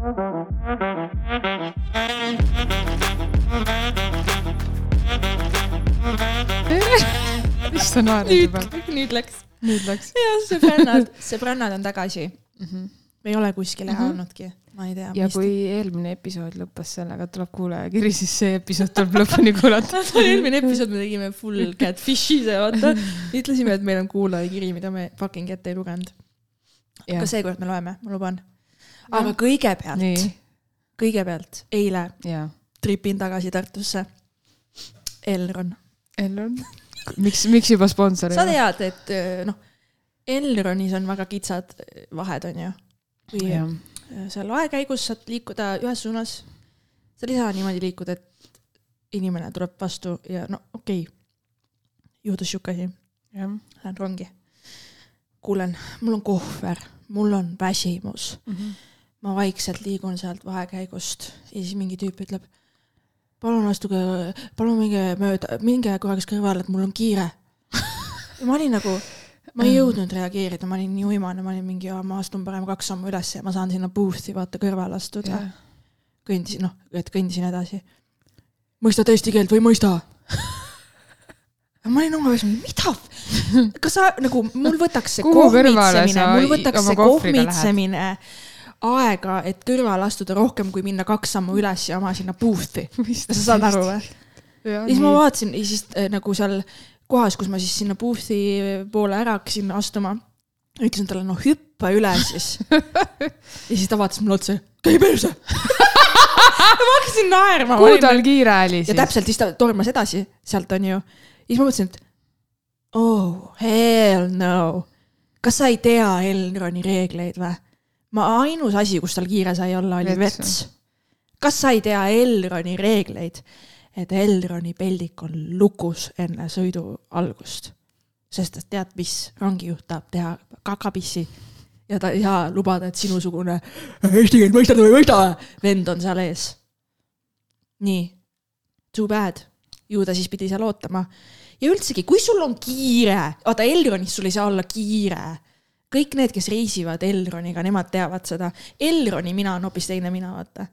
issand naerad nüüd juba,, nüüd läks. nüüd läks. jah, sõbrannad, sõbrannad on tagasi. Mhm. me ei ole kuskile Mhm. jäänudki, ma ei tea. ja kui eelmine episood lõppes sellega, et tuleb kuulajakiri, siis see episood tuleb lõpuni kuulata. eelmine episood me tegime full catfish'i vaata. ütlesime, et meil on kuulajakiri, mida me fucking ette ei lugenud. aga seekord me loeme, ma luban. Aga kõigepealt, nii, kõigepealt eile ja. tripin tagasi Tartusse. Elron. Elron, miks, miks juba sponsor sa tead, et öö, noh, Elronis on väga kitsad öö, vahed, onju. kui jah, öö, seal laekäigus saad liikuda ühes suunas, seal ei saa niimoodi liikuda, et inimene tuleb vastu ja no okei okay., juhtus sihuke asi, lähen rongi. kuulen, mul on kohver, mul on väsimus, ma vaikselt liigun sealt vahekäigust ja siis mingi tüüp ütleb, palun astuge, palun minge mööda, minge korraks kõrvale, et mul on kiire. ja ma olin nagu, ma ei jõudnud reageerida, ma olin nii uimane, ma olin mingi, ma astun parem kaks sammu üles ja ma saan sinna booth'i vaata kõrvale astuda. kõndisin, noh, et kõndisin edasi. mõista eesti keelt või ei mõista? ma olin peas, mida, kas sa nagu, mul võtaks see kohmitsemine, mul võtaks see kohmitsemine aega, et kõrvale astuda rohkem kui minna kaks sammu üles ja oma sinna booth'i. sa saad aru või? ja siis ma vaatasin ja siis äh, nagu seal kohas, kus ma siis sinna booth'i poole ära hakkasin astuma, ütlesin talle, no hüppa üle siis. ja siis ta vaatas mulle otsa, käi perse. ma hakkasin naerma. kuhu tal kiire oli ja siis? täpselt siis ta tormas edasi sealt onju. ja siis ma mõtlesin, et oh hell no. kas sa ei tea Elroni reegleid või? Ma ainus asi, kus tal kiire sai olla, oli Vets. vets, kas sa ei tea Elroni reegleid? et Elroni peldik on lukus enne sõidu algust. sest et tead, mis rongijuht tahab teha kakapissi ja ta ei saa lubada, et sinusugune eesti keelt mõistad või ei mõista vend on seal ees. nii, too bad, ju ta siis pidi seal ootama. ja üldsegi, kui sul on kiire, vaata Elronis sul ei saa olla kiire kõik need, kes reisivad Elroniga, nemad teavad seda. Elroni mina on hoopis teine mina, vaata.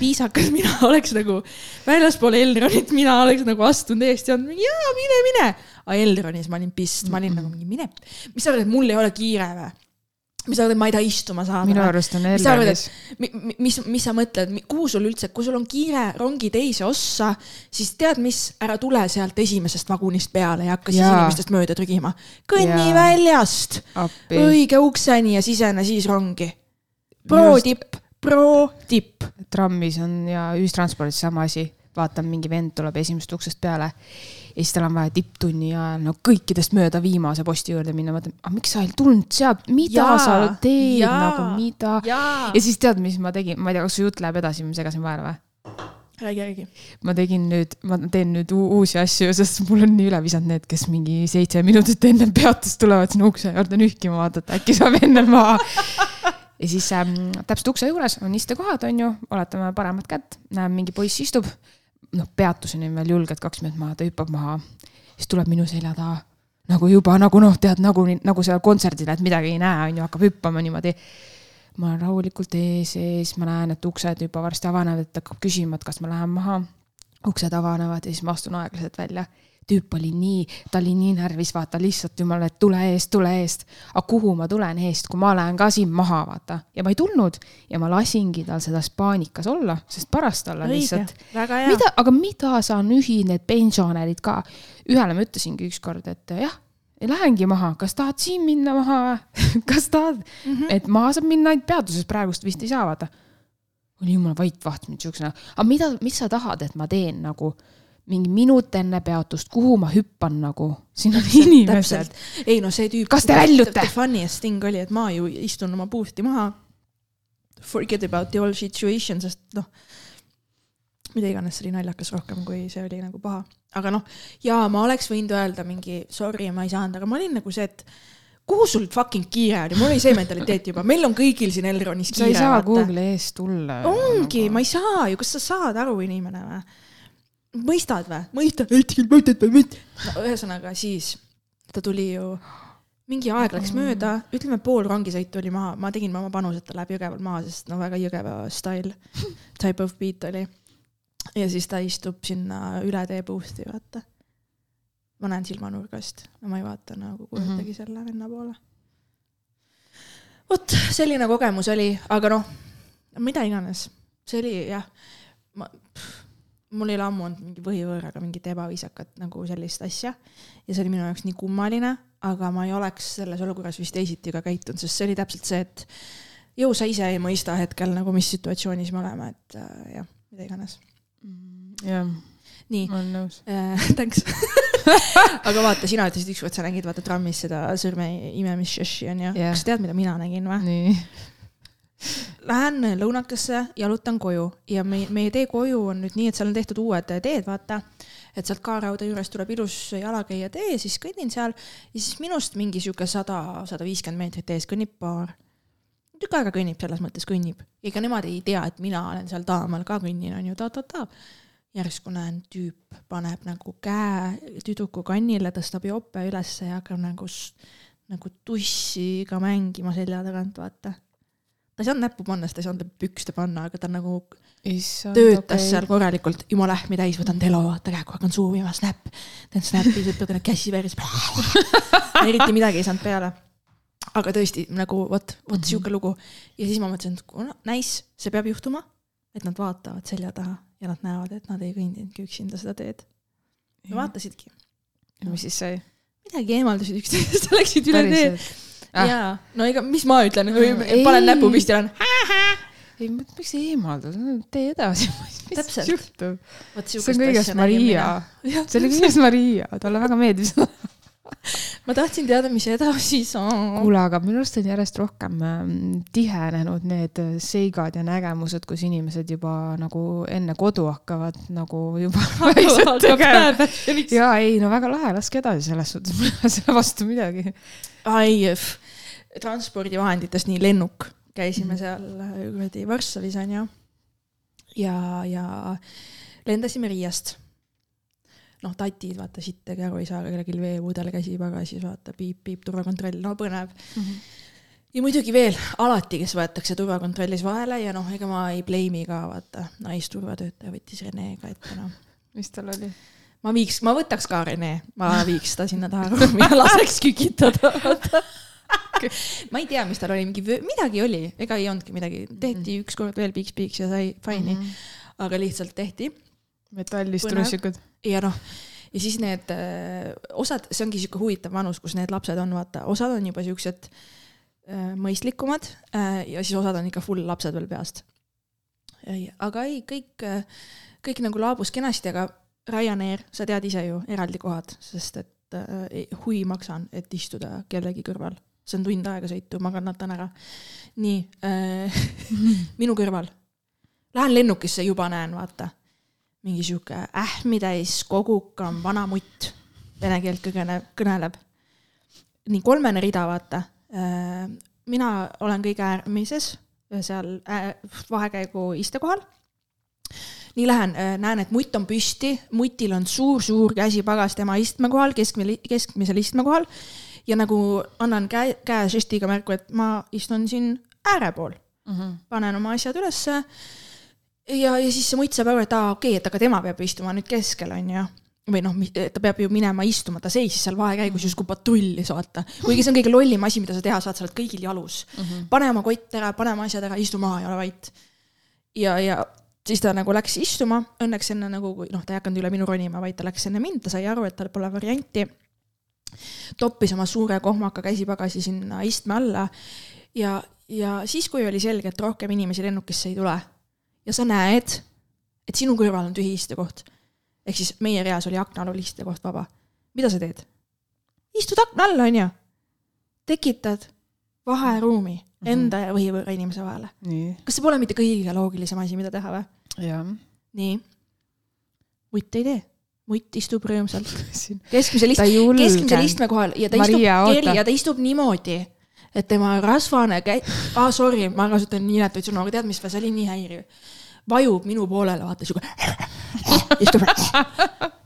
viisakas mina oleks nagu väljaspool Elronit, mina oleks nagu astunud eest ja olnud mingi jaa, mine, mine. aga Elronis ma olin pist, ma olin nagu mingi mine, mis sa arvad, et mul ei ole kiire või? Mis sa arvad, et ma ei taha istuma saada minu arust on mis Elronis et mi- mi- mis, mis sa mõtled, kuhu sul üldse, kui sul on kiire rongi teise ossa, siis tead mis, ära tule sealt esimesest vagunist peale ja hakka siis inimestest mööda trügima. kõnni Jaa. väljast õige ukseni ja sisene siis rongi. pro Just- tipp, pro tipp. trammis on ja ühistranspordis sama asi, vaatan, mingi vend tuleb esimesest uksest peale ja siis tal on vaja tipptunni ajal no kõikidest mööda viimase posti juurde minna, mõtlen, aga miks sa ei tulnud sealt, mida Jaa, sa teed jaa, nagu, mida. ja. siis tead, mis ma tegin, ma ei tea, kas su jutt läheb edasi, ma segasin vahele või? räägi, räägi. ma tegin nüüd, ma teen nüüd uusi asju, sest mul on nii üle visanud need, kes mingi seitse minutit enne peatust tulevad sinna ukse juurde nühkima vaadata, äkki saab enne maha. ja siis ähm, täpselt ukse juures on istekohad, onju, oletame paremat kätt, näen mingi poiss istub. noh, peatuseni on veel julgelt kaks minutit maha, ta hüppab maha, siis tuleb minu selja taha nagu juba nagu noh, tead nagu, nagu seal kontserdil, et midagi ei näe, onju, hakkab hüppama niimoodi ma olen rahulikult ees ja siis ma näen, et uksed juba varsti avanevad, et hakkab küsima, et kas ma lähen maha. uksed avanevad ja siis ma astun aeglaselt välja. Tüüp oli nii, ta oli nii närvis, vaata lihtsalt jumala, et tule eest, tule eest. aga kuhu ma tulen eest, kui ma lähen ka siin maha, vaata. ja ma ei tulnud ja ma lasingi tal selles paanikas olla, sest paras talle lihtsalt., mida, aga mida sa nühid need pensionärid ka? ühele ma ütlesingi ükskord, et jah, lähengi maha, kas tahad siin minna maha kas tahad mm, -hmm. et maha saab minna ainult peatuses, praegust vist ei saa, vaata. oli jumala vait vaht mind siuksena, aga mida, mis sa tahad, et ma teen nagu mingi minut enne peatust, kuhu ma hüppan nagu, siin on inimesed. ei no see tüüp. Kas te väljute? Funniest thing oli, et ma ju istun oma booth'i maha. Forget about the whole situation, sest noh, mida iganes, see oli naljakas rohkem, kui see oli nagu paha. aga noh, jaa, ma oleks võinud öelda mingi sorry, ma ei saanud, aga ma olin nagu see, et kuhu sul fucking kiire oli, mul oli see mentaliteet juba, meil on kõigil siin Elronis sa kiire. ei saa Google'i eest tulla. ongi, ma ei saa ju, kas sa saad aru, inimene või? Mõistad või? mõistad, eesti keelt mõistad või mitte? no ühesõnaga siis ta tuli ju mingi aeg läks mööda, ütleme pool rongisõitu oli maha, ma tegin oma panuse, et ta läheb Jõgeval maha, sest no väga Jõgeva style, type of beat oli. ja siis ta istub sinna üle tee boost'i, vaata. ma näen silmanurgast, ma ei vaata nagu kujutagi mm -hmm. selle venna poole. vot selline kogemus oli, aga noh, mida iganes, see oli jah, mul ei ole ammu olnud mingi põhivõõraga mingit ebaviisakat nagu sellist asja ja see oli minu jaoks nii kummaline, aga ma ei oleks selles olukorras vist teisiti ka käitunud, sest see oli täpselt see, et ju sa ise ei mõista hetkel nagu, mis situatsioonis me oleme, et äh, jah, mida iganes. jah, nii ma olen nõus. äh, thanks. aga vaata, sina ütlesid ükskord, sa nägid vaata trammis seda sõrme imemisšeši onju Jah. kas sa tead, mida mina nägin või? Lähen lõunakesse, jalutan koju ja meie, meie tee koju on nüüd nii, et seal on tehtud uued teed, vaata. et sealt Kaarauda juurest tuleb ilus jalakäija tee, siis kõnnin seal ja siis minust mingi sihuke sada, sada viiskümmend meetrit ees kõnnib paar. tükk aega kõnnib, selles mõttes kõnnib. ega nemad ei tea, et mina olen seal taamal ka kõnnin, on ju, ta-ta-ta. järsku näen, tüüp paneb nagu käe tüdruku kannile, tõstab jope ülesse ja hakkab nagu, nagu tussiga mängima selja tagant, vaata ta ei saanud näppu panna, sest ei saanud pükste panna, aga ta nagu issand. töötas okay. seal korralikult, jumala ähmi täis, võtan telo, vaata käega, hakkan zoomima, snap, teen snap'i, sõpradele käsi veres. eriti midagi ei saanud peale. aga tõesti nagu vot, vot sihuke lugu ja siis ma mõtlesin, et kuna nice, see peab juhtuma, et nad vaatavad selja taha ja nad näevad, et nad ei kõndinudki üksinda seda teed. ja vaatasidki, mis siis sai? midagi eemaldasid üksteisest, läksid üle tee. Ah. jaa, no ega, mis ma ütlen, ei. panen näpu püsti, olen ei, miks eemaldad, tee edasi. Täpselt. juhtub? see on kõigest Maria. see oli kõigest Maria, talle väga meeldis. ma tahtsin teada, mis edasi saab. kuule, aga minu arust on järjest rohkem ähm, tihenenud need äh, seigad ja nägemused, kus inimesed juba nagu enne kodu hakkavad nagu juba ja ei, no väga lahe, laske edasi selles suhtes, mul ei ole selle vastu midagi. ai, transpordivahenditest nii lennuk, käisime seal äh, kuradi Varssavis onju. ja, ja lendasime Riiast. noh, tatid, vaata sittagi aru ei saa, kellelgi veepudel käsipagasis, vaata piip-piip, turvakontroll, no põnev. ja muidugi veel alati, kes võetakse turvakontrollis vahele ja noh, ega ma ei blame'i ka, vaata, naisturvatöötaja võttis Rene ka ette, noh. Mis tal oli? ma viiks, ma võtaks ka Rene, ma viiks ta sinna taha ruumi ja laseks kükitada. ma ei tea, mis tal oli, mingi, midagi oli, ega ei olnudki midagi, tehti ükskord veel piiks-piiks ja sai fine'i, aga lihtsalt tehti metallistrussikud. ja noh, ja siis need öö, osad, see ongi sihuke huvitav vanus, kus need lapsed on, vaata, osad on juba siuksed öö, mõistlikumad öö, ja siis osad on ikka full lapsed veel peast. aga ei, kõik, kõik nagu laabus kenasti, aga Ryanair, sa tead ise ju, eraldi kohad, sest et äh, ei- hui maksan, et istuda kellegi kõrval. see on tund aega sõitu, ma kannatan ära. nii äh, minu kõrval. Lähen lennukisse, juba näen, vaata. Mingi sihuke ähmi täis, kogukam, vana mutt, vene keelt kõneleb, kõneleb. nii kolmene rida, vaata. mina olen kõige äärmises, seal äh, vahekäigu istekohal nii lähen, näen, et mutt on püsti, mutil on suur-suur käsipagas tema istme kohal, keskmine, keskmisel istme kohal ja nagu annan käe, käe žestiga märku, et ma istun siin ääre pool, panen oma asjad ülesse. ja, ja siis see mutt saab aru, et aa, okei okay,, et aga tema peab istuma nüüd keskel, onju. või noh, ta peab ju minema istuma, ta seisis seal vahekäigus justkui patrullis, vaata. kuigi see on kõige lollim asi, mida sa teha saad, sa oled kõigil jalus. pane oma kott ära, pane oma asjad ära, istu maha ja ole vait. ja, ja siis ta nagu läks istuma, õnneks enne nagu, noh, ta ei hakanud üle minu ronima, vaid ta läks enne mind, ta sai aru, et tal pole varianti. toppis oma suure kohmaka käsipagasi sinna istme alla ja, ja siis, kui oli selge, et rohkem inimesi lennukisse ei tule ja sa näed, et sinu kõrval on tühi istekoht, ehk siis meie reas oli aknaalune istekoht vaba, mida sa teed? istud akna all, onju. tekitad vaheruumi enda ja põhivõõra inimese vahele. kas see pole mitte kõige loogilisem asi, mida teha või? nii. mutt ei tee, mutt istub rõõmsalt keskmisel ist-, keskmisel istme kohal ja ta Maria, istub ja ta istub niimoodi, et tema rasvane käi-, aa ah, sorry, ma kasutan nii inetuid sõnu, aga tead, mis, see oli nii häiriv. vajub minu poolele, vaata siuke, istub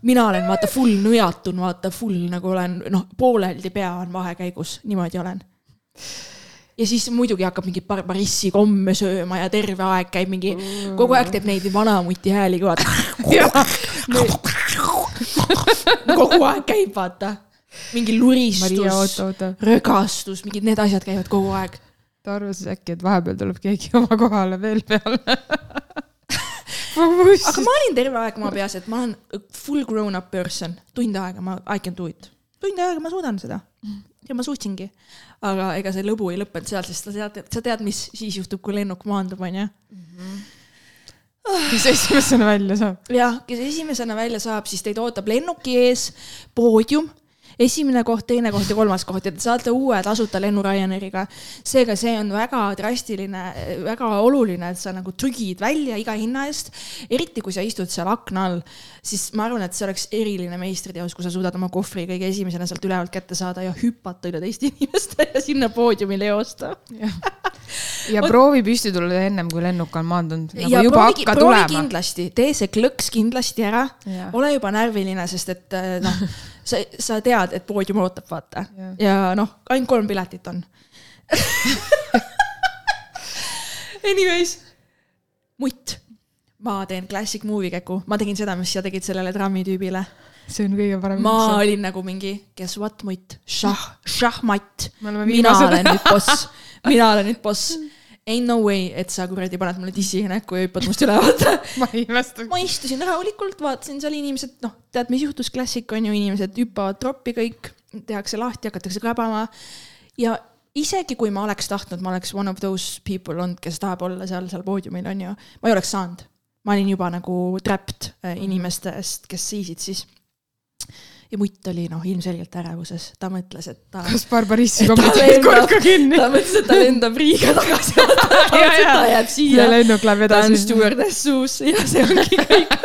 mina olen vaata full nõjatun, vaata full nagu olen noh, pooleldi pea on vahekäigus, niimoodi olen. ja siis muidugi hakkab mingit barbarissi komme sööma ja terve aeg käib mingi, kogu aeg teeb neid vanamuti hääli ka vaata. kogu aeg käib, vaata. Mingi luristus rögastus, mingid need asjad käivad kogu aeg. ta arvas äkki, et vahepeal tuleb keegi oma kohale veel peale. aga ma olin terve aeg oma peas, et ma olen full grown up person, tund aega ma, I can do it. tund aega ma suudan seda. ja ma suutsingi. aga ega see lõbu ei lõppenud seal, sest sa tead, sa tead, mis siis juhtub, kui lennuk maandub, onju. kes esimesena välja saab? jah, kes esimesena välja saab, siis teid ootab lennuki ees poodium esimene koht, teine koht ja kolmas koht ja te saate uue tasuta lennu Ryanairiga. seega see on väga drastiline, väga oluline, et sa nagu trügid välja iga hinna eest. eriti kui sa istud seal akna all, siis ma arvan, et see oleks eriline meistriteos, kui sa suudad oma kohvri kõige esimesena sealt ülevalt kätte saada ja hüpata üle teiste inimeste ja sinna poodiumile joosta. ja proovi püsti tulla ennem kui lennuk on maandunud, nagu ja juba proovi, proovi kindlasti, tee see klõks kindlasti ära ole juba närviline, sest et äh, noh, sa, sa tead, et poodium ootab, vaata. Jah. ja noh, ainult kolm piletit on. Anyways, mutt. ma teen classic movie käku, ma tegin seda, mis sa tegid sellele trammitüübile. see on kõige parem. ma olin nagu mingi, guess what, mutt, šah, šahmatt. Mina olen nüüd boss, mina olen nüüd boss. Ain't no way, et sa kuradi paned mulle tissi näkku ja hüppad must üle, vaata ma ei imesta. ma istusin rahulikult, vaatasin seal inimesed, noh, tead, mis juhtus, klassik on ju, inimesed hüppavad troppi kõik, tehakse lahti, hakatakse krabama. ja isegi kui ma oleks tahtnud, ma oleks one of those people olnud, kes tahab olla seal, seal poodiumil on ju, ma ei oleks saanud. ma olin juba nagu trapped äh, inimeste eest, kes seisid siis. Ja mutt oli noh, ilmselgelt ärevuses, ta mõtles, et ta. kas Barbarissi kommenteerib korka kinni? ta mõtles, et ta lendab Riiga tagasi, ta mõtles, et ta jääb ja siia. lennuk läheb ta on edasi. stjuardess suus ja see ongi kõik.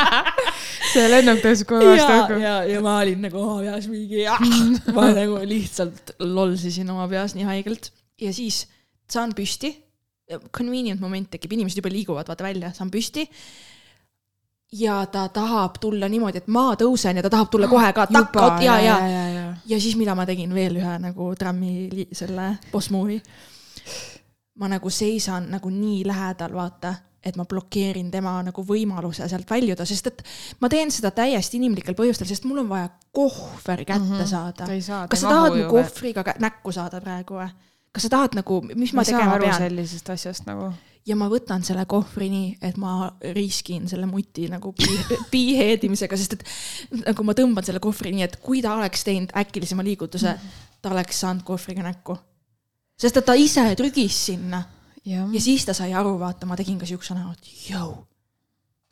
see lennuk tõusis kohe vastu ja, õhku. ja, ja ma olin nagu oma peas mingi, ma nagu lihtsalt lollsisin oma peas nii haigelt ja siis saan püsti. Convenient moment tekib, inimesed juba liiguvad, vaata välja, saan püsti. Ja ta tahab tulla niimoodi, et ma tõusen ja ta tahab tulla kohe ka, takk, ja, ja, ja, ja. ja siis, mida ma tegin veel ühe nagu trammi selle boss movie. ma nagu seisan nagu nii lähedal, vaata, et ma blokeerin tema nagu võimaluse sealt väljuda, sest et ma teen seda täiesti inimlikel põhjustel, sest mul on vaja kohver kätte mm -hmm. saada saa, kas sa tahad mu kohvriga näkku saada praegu või? kas sa tahad nagu, mis ma ma tegema pean? sellisest asjast nagu. Ja ma võtan selle kohvri nii, et ma riskin selle muti nagu pii- piiheedimisega, sest et nagu ma tõmban selle kohvri nii, et kui ta oleks teinud äkilisema liigutuse, ta oleks saanud kohvriga näkku. sest et ta ise trügis sinna jah. ja siis ta sai aru, vaata, ma tegin ka siukse näo, et jõu,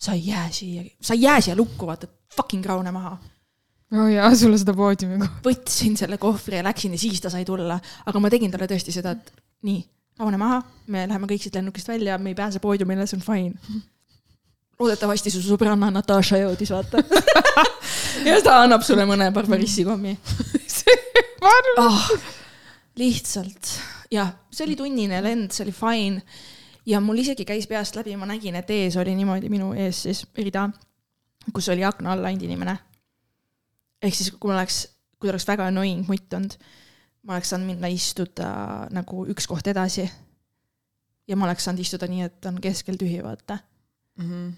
sa ei jää siia, sa ei jää siia lukku, vaata, fucking raune maha. Oh jaa, sulle seda poodiumi võtsin selle kohvri ja läksin ja siis ta sai tulla, aga ma tegin talle tõesti seda, et nii, rahune maha, me läheme kõik siit lennukist välja, me ei pääse poodiumile, see on fine. loodetavasti su sõbranna Natasha jõudis, vaata. ja ta annab sulle mõne barbarissi kommi oh,. lihtsalt jah, see oli tunnine lend, see oli fine ja mul isegi käis peast läbi, ma nägin, et ees oli niimoodi minu ees siis rida, kus oli akna all ainult inimene. ehk siis, kui ma oleks, kui ta oleks väga annoying mutt olnud, ma oleks saanud minna istuda nagu üks koht edasi. ja ma oleks saanud istuda nii, et on keskel tühi, vaata. Mhm.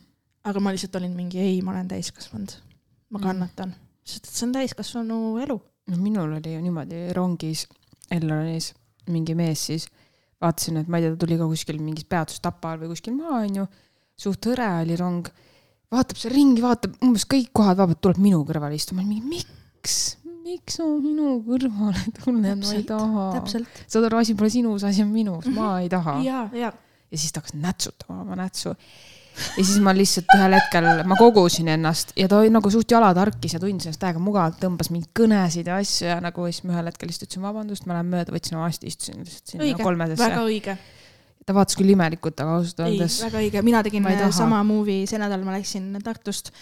aga ma lihtsalt olin mingi ei, ma olen täiskasvanud. ma Mm. kannatan, sest et see on täiskasvanu elu. no minul oli ju niimoodi rongis, Elronis mingi mees siis, vaatasin, et ma ei tea, ta tuli ka kuskil mingis peatust Tapal või kuskil maa onju, suht hõre oli rong, vaatab seal ringi, vaatab umbes kõik kohad vabalt, tuleb minu kõrvale istuma, mingi miks, miks sa minu kõrvale tuled, ma ei taha. saad aru, asi pole sinus, asi on minus, ma ei taha. ja, ja ja siis ta hakkas nätsutama oma nätsu. ja siis ma lihtsalt ühel hetkel, ma kogusin ennast ja ta nagu suht jalatarkis ja tundis ennast täiega mugavalt, tõmbas mingeid kõnesid ja asju ja nagu siis ma ühel hetkel lihtsalt ütlesin vabandust, ma lähen mööda, võtsin oma asti, istusin lihtsalt sinna kolmesesse väga. õige. ta vaatas küll imelikult, aga ausalt öeldes väga õige, mina tegin sama movie, see nädal ma läksin Tartust.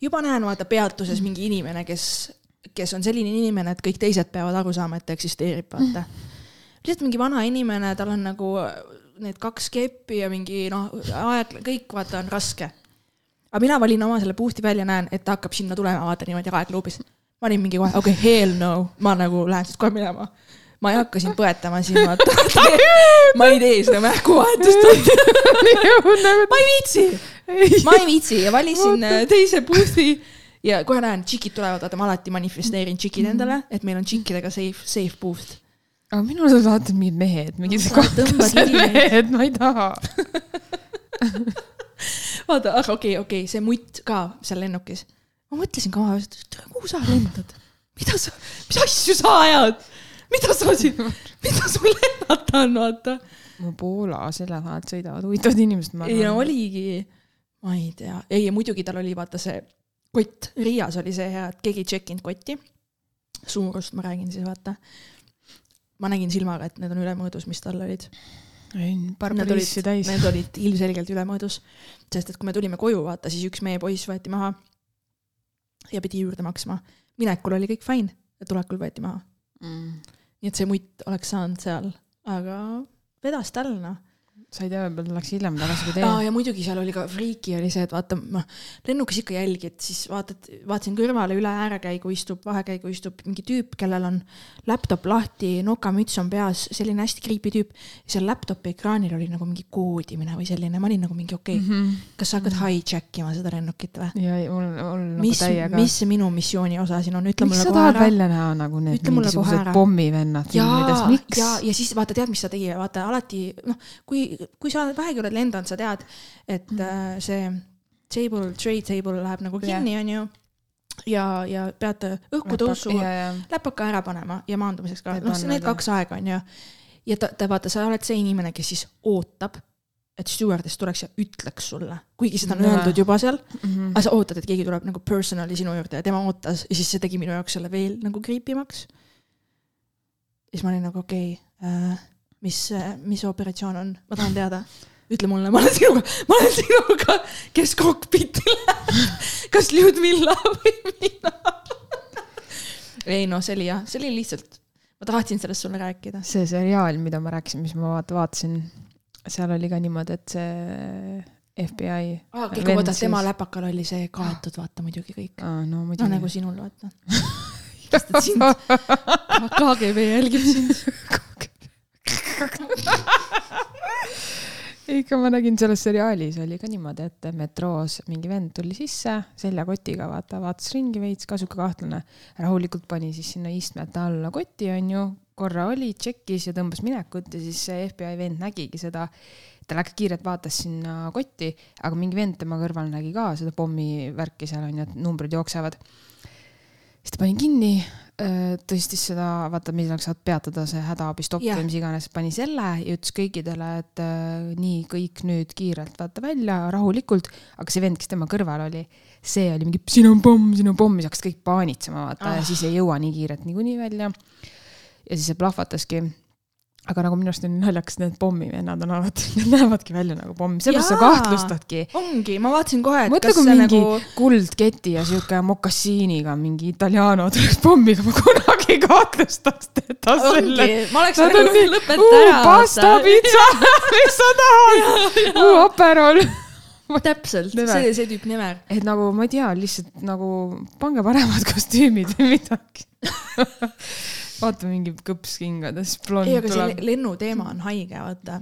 juba näen vaata peatuses mingi inimene, kes, kes on selline inimene, et kõik teised peavad aru saama, et ta eksisteerib, vaata. lihtsalt mingi vana inimene, tal on nagu need kaks keppi ja mingi noh, aeg, kõik vaata on raske. aga mina valin oma selle boost'i välja, näen, et ta hakkab sinna tulema, vaata niimoodi aegluubis. ma olin mingi kohe, okei okay,, hell no, ma nagu lähen siit kohe minema. ma ei hakka siin põetama siin, vaata. ma ei tee seda märguvahetust, ma ei viitsi, ma ei viitsi ja valisin äh, teise boost'i ja kohe näen, tšikid tulevad, vaata ma alati manifesteerin tšikid endale, et meil on tšikkidega safe, safe booth. aga minul on alati mingid mehed, mingid Sa kahtlased mehed, ma ei taha. vaata, aga okei okay,, okei okay,, see mutt ka seal lennukis. ma mõtlesin ka kuhu sa lendad, mida sa, mis asju sa ajad, mida sa siin, mida sul lennata on, vaata. mu Poola selle vahelt sõidavad huvitavad inimesed, ma ei no. oligi, ma ei tea, ei muidugi tal oli vaata see kott, Riias oli see hea, et keegi ei tšekkinud kotti. suurust ma räägin siis vaata. ma nägin silmaga, et need on ülemõõdus, mis tal olid. Need olid, need olid ilmselgelt ülemõõdus, sest et kui me tulime koju, vaata siis üks meie poiss võeti maha ja pidi juurde maksma. minekul oli kõik fine tulekul võeti maha. Mm. nii et see mutt oleks saanud seal, aga vedas tal noh. Sa ei tea, võib-olla läks hiljem tagasi kui teie. ja muidugi seal oli ka friiki oli see, et vaata, noh, lennukis ikka jälgid, siis vaatad, vaatasin kõrvale üle äärekäigu istub, vahekäigu istub mingi tüüp, kellel on laptop lahti, nokamüts on peas, selline hästi creepy tüüp. seal laptop'i ekraanil oli nagu mingi koodimine või selline, ma olin nagu mingi okei okay,, Mhm. kas sa hakkad hijack ima seda lennukit või? ja mul, mul nagu mis, täiega. mis minu missiooni osa siin on, ütle miks mulle sa kohe tahad ära. välja näha nagu need mingisugused pommivennad filmides, ja, miks? ja, ja siis vaata, tead, mis ta tegi, vaata alati noh, kui, kui sa vähegi oled lendanud, sa tead, et äh, see table, tray table läheb nagu kinni, onju. ja, ja peate õhkutõusu ja, ja, läpaka ära panema ja maandumiseks ka, noh, need kaks aega onju. ja ta, ta vaata, sa oled see inimene, kes siis ootab, et stjuardess tuleks ja ütleks sulle, kuigi seda on Jaa. öeldud juba seal, Mhm. aga sa ootad, et keegi tuleb nagu personally sinu juurde ja tema ootas ja siis see tegi minu jaoks selle veel nagu creepy maks. siis ma olin nagu okei okay,, mis, mis operatsioon on, ma tahan teada. ütle mulle, ma olen sinuga, ma olen sinuga, kes kokpiti läheb, kas Ljudmilla või mina. ei noh, see oli jah, see oli lihtsalt, ma tahtsin sellest sulle rääkida. see seriaal, mida ma rääkisin, mis ma vaata vaatasin, seal oli ka niimoodi, et see FBI. aa, kõik oota, tema. läpakal oli see kaetud, vaata muidugi kõik. no no muidugi nagu. sinul, vaata. sind, KGB jälgib sind. Ikka ma nägin selles seriaalis oli ka niimoodi, et metroos mingi vend tuli sisse seljakotiga, vaata, vaatas ringi veits, ka sihuke kahtlane. rahulikult pani siis sinna istmete alla koti, onju, korra oli, tšekkis ja tõmbas minekut ja siis see FBI vend nägigi seda. ta läks kiirelt, vaatas sinna kotti, aga mingi vend tema kõrval nägi ka seda pommivärki seal onju, et numbrid jooksevad. siis ta pani kinni, tõstis seda, vaata, milleks saad peatada see hädaabi stopp või mis iganes, pani selle ja ütles kõikidele, et äh, nii kõik nüüd kiirelt vaata välja, rahulikult. aga see vend, kes tema kõrval oli, see oli mingi siin on pomm, siin on pomm, siis hakkas kõik paanitsema vaata. Ah. ja siis ei jõua nii kiirelt niikuinii välja. ja siis see plahvataski aga nagu minu arust on naljakas, need pommivennad on alati, need näevadki välja nagu pomm, seepärast sa kahtlustadki. ongi, ma vaatasin kohe, et mõtle, kas see nagu kuldketi ja sihuke mokassiiniga mingi italiano tuleks pommiga, ma kunagi ei kahtlustaks teda selle. ma oleks nagu nii, lõpeta uu ära. pasta, pitsa, mis sa tahad, uu aperol. täpselt, see, see tüüp Never. et nagu ma ei tea, lihtsalt nagu pange paremad kostüümid või midagi. Vaata mingi kõpskingades blond ei, aga see tuleb. le- lennuteema on haige, vaata.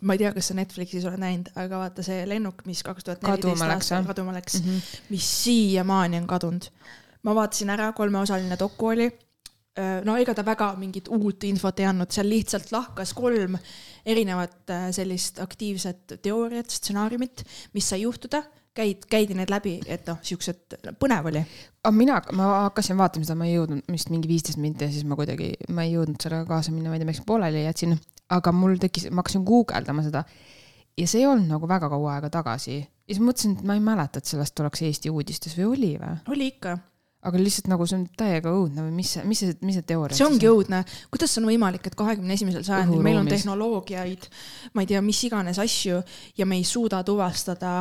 ma ei tea, kas sa Netflixis oled näinud, aga vaata see lennuk, mis kaks tuhat neliteist aastal kaduma läks, Mhm. mis siiamaani on kadunud. ma vaatasin ära, kolmeosaline doku oli. no ega ta väga mingit uut infot ei andnud, seal lihtsalt lahkas kolm erinevat äh, sellist aktiivset teooriat, stsenaariumit, mis sai juhtuda, käid, käidi need läbi, et noh, siuksed, põnev oli. aga mina, ma hakkasin vaatama seda, ma ei jõudnud vist mingi viisteist minti ja siis ma kuidagi, ma ei jõudnud sellega kaasa minna, ma ei tea, miks pooleli jätsin. aga mul tekkis, ma hakkasin guugeldama seda ja see ei olnud nagu väga kaua aega tagasi. ja siis mõtlesin, et ma ei mäleta, et sellest oleks Eesti uudistes või oli või? oli ikka, aga lihtsalt nagu see on täiega õudne või mis mis see, mis see teooria see ongi õudne, kuidas on võimalik, et kahekümne esimesel sajandil meil on tehnoloogiaid, ma ei tea, mis iganes asju ja me ei suuda tuvastada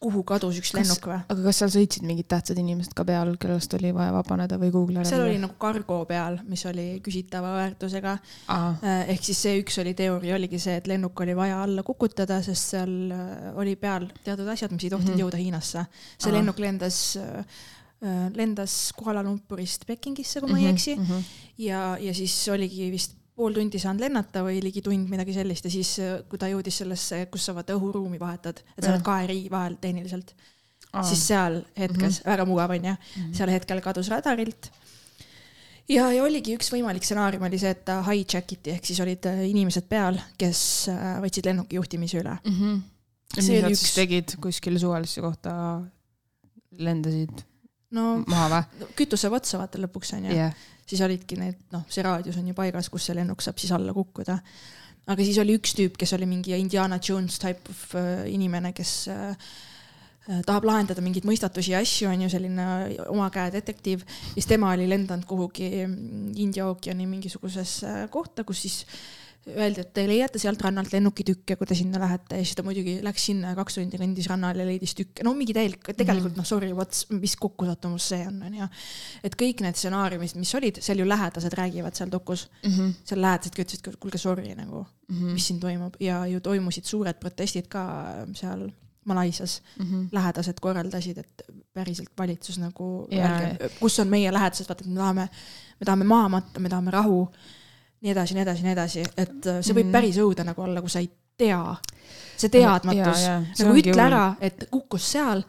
kuhu kadus üks Kas- lennuk või? aga kas seal sõitsid mingid tähtsad inimesed ka peal, kellest oli vaja vabaneda või Google'i seal oli nagu kargo peal, mis oli küsitava väärtusega. aa, ehk siis see üks oli teooria, oligi see, et lennuk oli vaja alla kukutada, sest seal äh, oli peal teatud asjad, mis ei tohtinud Mhm. jõuda Hiinasse. see Aa. lennuk lendas, lendas Kuala Lumpurist Pekingisse, kui ma ei Mhm, eksi mhm. ja, ja siis oligi vist pool tundi saanud lennata või ligi tund, midagi sellist ja siis, kui ta jõudis sellesse, kus sa vaata õhuruumi vahetad, et sa oled kahe riigi vahel tehniliselt, siis seal hetkes mm, -hmm. väga mugav onju, Mhm. seal hetkel kadus radarilt. ja, ja oligi üks võimalik stsenaarium oli see, et ta hijack iti ehk siis olid äh, inimesed peal, kes äh, võtsid lennuki juhtimise üle. Mhm. ja See mis nad siis üks- tegid kuskile suvalisse kohta, lendasid no maha või? kütuse otsa vaata lõpuks onju jah, siis olidki need, noh, see raadius on ju paigas, kus see lennuk saab siis alla kukkuda. aga siis oli üks tüüp, kes oli mingi Indiana Jones type of äh, inimene, kes äh, äh, tahab lahendada mingeid mõistatusi ja asju, on ju selline oma käe detektiiv. siis tema oli lendanud kuhugi India ookeani mingisugusesse kohta, kus siis öeldi, et te leiate sealt rannalt lennukitükke, kui te sinna lähete ja siis ta muidugi läks sinna ja kaks tundi kõndis rannal ja leidis tükke, no mingi täielik, tegelikult noh, sorry, what's, mis kokkusattumus see on, onju. et kõik need stsenaariumid, mis olid, seal ju lähedased räägivad seal dokus, Mhm. seal lähedasedki ütlesid, kuulge, sorry nagu, mis siin toimub ja ju toimusid suured protestid ka seal Malaisias. Mhm. lähedased korraldasid, et päriselt valitsus nagu Jaa., kus on meie lähedased, vaata, et me tahame, me tahame maha matta, me tahame rahu, nii edasi, nii edasi, nii edasi, et äh, see võib Mhm. päris õudne nagu olla, kui sa ei tea. see teadmatus, nagu ütle hull. ära, et kukkus seal,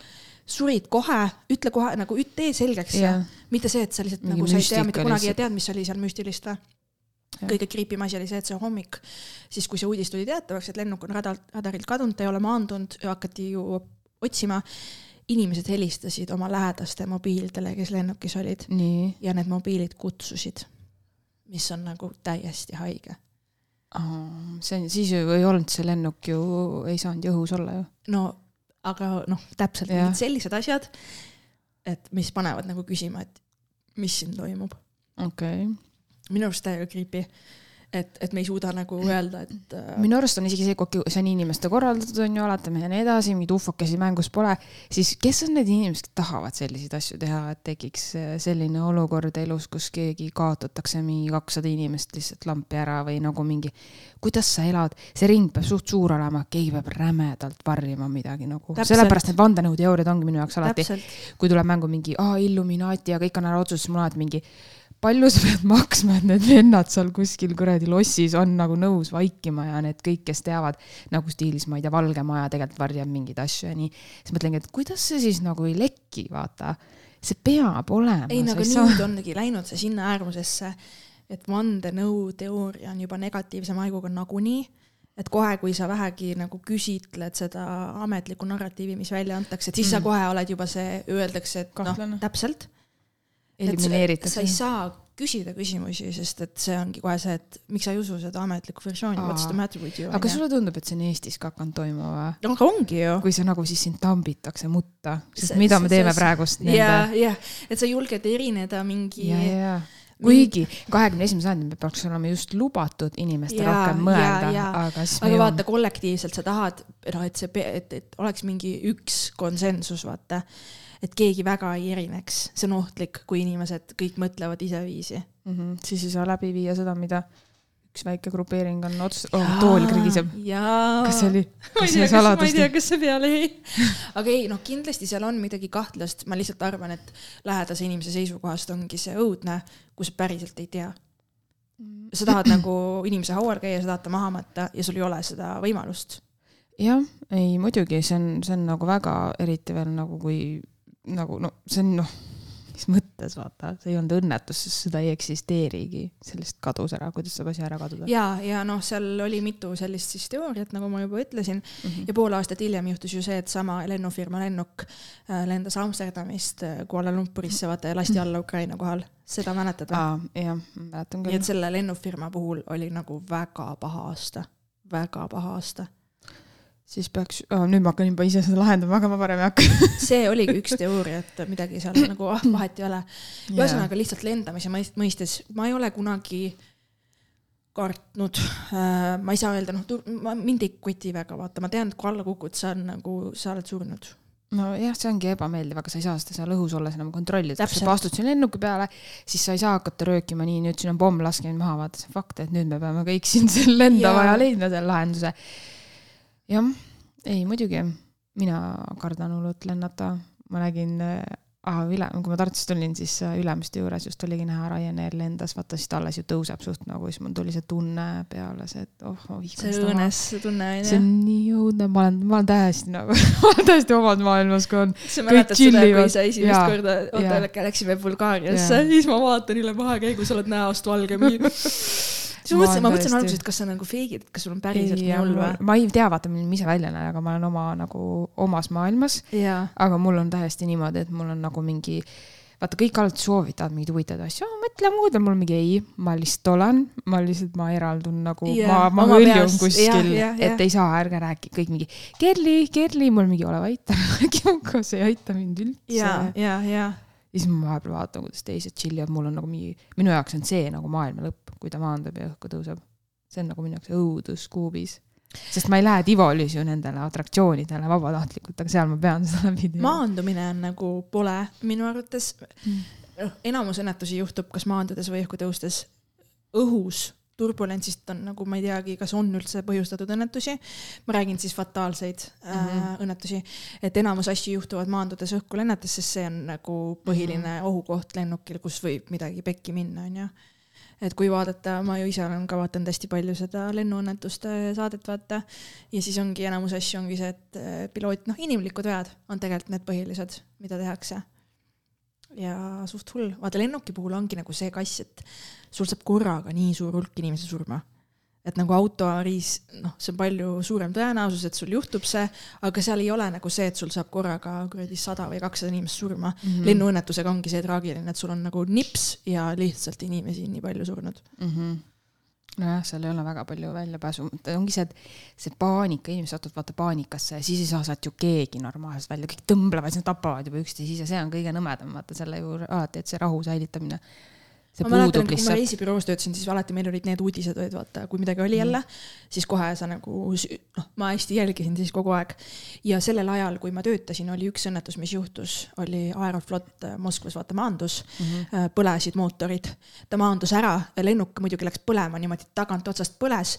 surid kohe, ütle kohe nagu üt- tee selgeks ja jah, mitte see, et sa lihtsalt Mingi nagu sa ei tea mitte kunagi ja tead, mis oli seal müstilist või? Kõige kriipim asi oli see, et see hommik, siis kui see uudis tuli teatavaks, et lennuk on radalt, radarilt kadunud, ta ei ole maandunud ja hakati ju otsima. inimesed helistasid oma lähedaste mobiilidele, kes lennukis olid ja need mobiilid kutsusid, mis on nagu täiesti haige. see on, siis ju ei olnud see lennuk ju, ei saanud ju õhus olla ju. no aga noh, täpselt mingid sellised asjad, et mis panevad nagu küsima, et mis siin toimub. okei okay.. minu arust täiega creepy, et, et me ei suuda nagu öelda, et äh, minu arust on isegi see, kui see on inimeste korraldatud, on ju, oletame ja nii edasi, mingeid ufokesi mängus pole, siis kes on need inimesed, kes tahavad selliseid asju teha, et tekiks äh, selline olukord elus, kus keegi kaotatakse mingi kakssada inimest lihtsalt lampi ära või nagu mingi, kuidas sa elad, see ring peab suht suur olema, keegi peab rämedalt varjama midagi nagu, sellepärast need vandenõuteooriad ongi minu jaoks alati, kui tuleb mängu mingi aa, Illuminaati ja kõik on ära otsustatud, siis mul alati mingi palju sa pead maksma, et need vennad seal kuskil kuradi lossis on nagu nõus vaikima ja need kõik, kes teavad nagu stiilis, ma ei tea, Valge Maja tegelikult varjab mingeid asju ja nii. siis mõtlengi, et kuidas see siis nagu ei leki, vaata. see peab olema. ei aga nüüd ongi läinud see sinna äärmusesse, et vandenõuteooria on juba negatiivse maiguga nagunii, et kohe, kui sa vähegi nagu küsitled seda ametlikku narratiivi, mis välja antakse, et siis mm. sa kohe oled juba see, öeldakse, et noh täpselt. sa elimineeritakse ei. saa küsida küsimusi, sest et see ongi kohe see, et miks sa ei usu seda ametlikku versiooni, what's the matter with you. aga kas sulle tundub, et see on Eestis ka hakanud toimuma või? aga ongi ju. kui sa nagu siis sind tambitakse mutta, sest See- mida see- me teeme see- praegust nende,, ja, et sa julged erineda mingi ja, ja, kuigi kahekümne esimese sajandil peaks olema just lubatud inimestel rohkem mõelda, aga siis me aga vaata, kollektiivselt sa tahad, noh, et see, et, et oleks mingi üks konsensus, vaata. Et keegi väga ei erineks, see on ohtlik, kui inimesed kõik mõtlevad iseviisi. mm. -hmm. siis ei saa läbi viia seda, mida üks väike grupeering on otsustanud oh,, tool krigiseb. kas see oli, kas see kas, ma ei saladus tea, kas see peale jäi. aga ei, noh, kindlasti seal on midagi kahtlast, ma lihtsalt arvan, et lähedase inimese seisukohast ongi see õudne, kui sa päriselt ei tea. sa tahad nagu inimese haual käia, sa tahad ta maha matta ja sul ei ole seda võimalust. jah, ei muidugi, see on, see on nagu väga, eriti veel nagu kui nagu no see on noh, mis mõttes vaata, see ei olnud õnnetus, sest seda ei eksisteerigi, sellest kadus ära, kuidas saab asi ära kaduda. ja, ja noh, seal oli mitu sellist siis teooriat, nagu ma juba ütlesin mm. -hmm. ja pool aastat hiljem juhtus ju see, et sama lennufirma lennuk äh, lendas Amsterdamist äh, Kuala Lumpurisse, vaata ja lasti alla Ukraina kohal. seda mäletad või? jah, mäletan nii küll et. selle lennufirma puhul oli nagu väga paha aasta, väga paha aasta. Siis peaks oh,, nüüd ma hakkan juba ise seda lahendama, aga ma parem ei hakka. see oligi üks teooria, et midagi seal nagu ah, vahet ei ole. ühesõnaga lihtsalt lendamise mõist- mõistes, ma ei ole kunagi kartnud äh,, ma ei saa öelda, noh, mind ei koti väga, vaata, ma tean, et kui alla kukud, sa on nagu, sa oled surnud. nojah, see ongi ebameeldiv, aga sa ei saa seda seal õhus olles enam kontrollida, kui sa astud sinna lennuki peale, siis sa ei saa hakata röökima nii, nüüd siin on pomm, laske mind maha, vaata see on fakt, et nüüd me peame kõik siin lendama Jaa. ja leidma selle lahenduse. jah, ei muidugi, mina kardan hullult lennata, ma nägin äh, ah, üle, kui ma Tartust tulin, siis äh, Ülemiste juures just oligi näha Ryanair lendas, vaata siis ta alles ju tõuseb suht nagu, siis mul tuli see tunne peale, see, et oh, ma vihkan see seda õõnes tunne see onju. on nii õudne, ma olen, ma olen täiesti nagu, ma olen täiesti omas maailmas, kui on. sa mäletad seda, kui sa esimest Jaa, korda, oota, läksime Bulgaariasse ja siis ma vaatan üle mahakäigu, sa oled näost valge. siis ma mõtlesin, ma mõtlesin alguses, et kas sa nagu feigid, kas sul on päriselt nii hull või? ma ei tea, vaata, milline ma ise välja näen, aga ma olen oma nagu omas maailmas, aga mul on täiesti niimoodi, et mul on nagu mingi vaata, kõik alati soovitavad mingeid huvitavaid asju, mõtle muud, mul mingi ei, ma lihtsalt olen, ma lihtsalt, ma eraldun nagu yeah,, ma, ma hõljun kuskil Jah, jah, jah. et ei saa, ärge rääkige, kõik mingi Kerli, Kerli, mul mingi ole vait, ära see ei aita mind üldse jaa, jaa, jaa. Ja siis ma vahepeal vaatan, kuidas teised chill ivad, mul on nagu mingi, minu jaoks on see nagu maailma lõpp, kui ta maandub ja õhku tõuseb. see on nagu minu jaoks õudus kuubis. sest ma ei lähe Tivolis ju nendele atraktsioonidele vabatahtlikult, aga seal ma pean seda läbi tegema. maandumine on nagu pole minu arvates Mm. noh, enamus õnnetusi juhtub kas maandudes või õhku tõustes õhus turbulentsist on nagu ma ei teagi, kas on üldse põhjustatud õnnetusi. ma räägin siis fataalseid mm -hmm. Mhm. äh, õnnetusi, et enamus asju juhtuvad maandudes õhku lennates, sest see on nagu põhiline mm Mhm. -hmm. ohukoht lennukil, kus võib midagi pekki minna, onju et kui vaadata, ma ju ise olen ka vaadanud hästi palju seda lennuõnnetuste saadet, vaata. ja siis ongi enamus asju ongi see, et eh, piloot, noh, inimlikud vead on tegelikult need põhilised, mida tehakse. Ja suht hull, vaata lennuki puhul ongi nagu see kass, et sul saab korraga nii suur hulk inimesi surma. et nagu autoavariis, noh, see on palju suurem tõenäosus, et sul juhtub see, aga seal ei ole nagu see, et sul saab korraga kuradi sada või kakssada inimest surma mm. -hmm. lennuõnnetusega ongi see traagiline, et sul on nagu nips ja lihtsalt inimesi nii palju surnud. mm. -hmm. nojah, seal ei ole väga palju väljapääsu, ongi see, et see paanika, inimesed satuvad vaata paanikasse ja siis ei saa sealt ju keegi normaalselt välja, kõik tõmblevad, siis nad tapavad juba üksteist ja see on kõige nõmedam, vaata selle juurde alati, et see rahu säilitamine. See ma mäletan, kui ma reisibüroos töötasin, siis alati meil olid need uudised olid vaata, kui midagi oli jälle, siis kohe sa nagu, noh, ma hästi jälgisin siis kogu aeg. ja sellel ajal, kui ma töötasin, oli üks õnnetus, mis juhtus, oli Aeroflot äh, Moskvas, vaata maandus mm, -hmm. põlesid mootorid. ta maandus ära, lennuk muidugi läks põlema niimoodi tagantotsast põles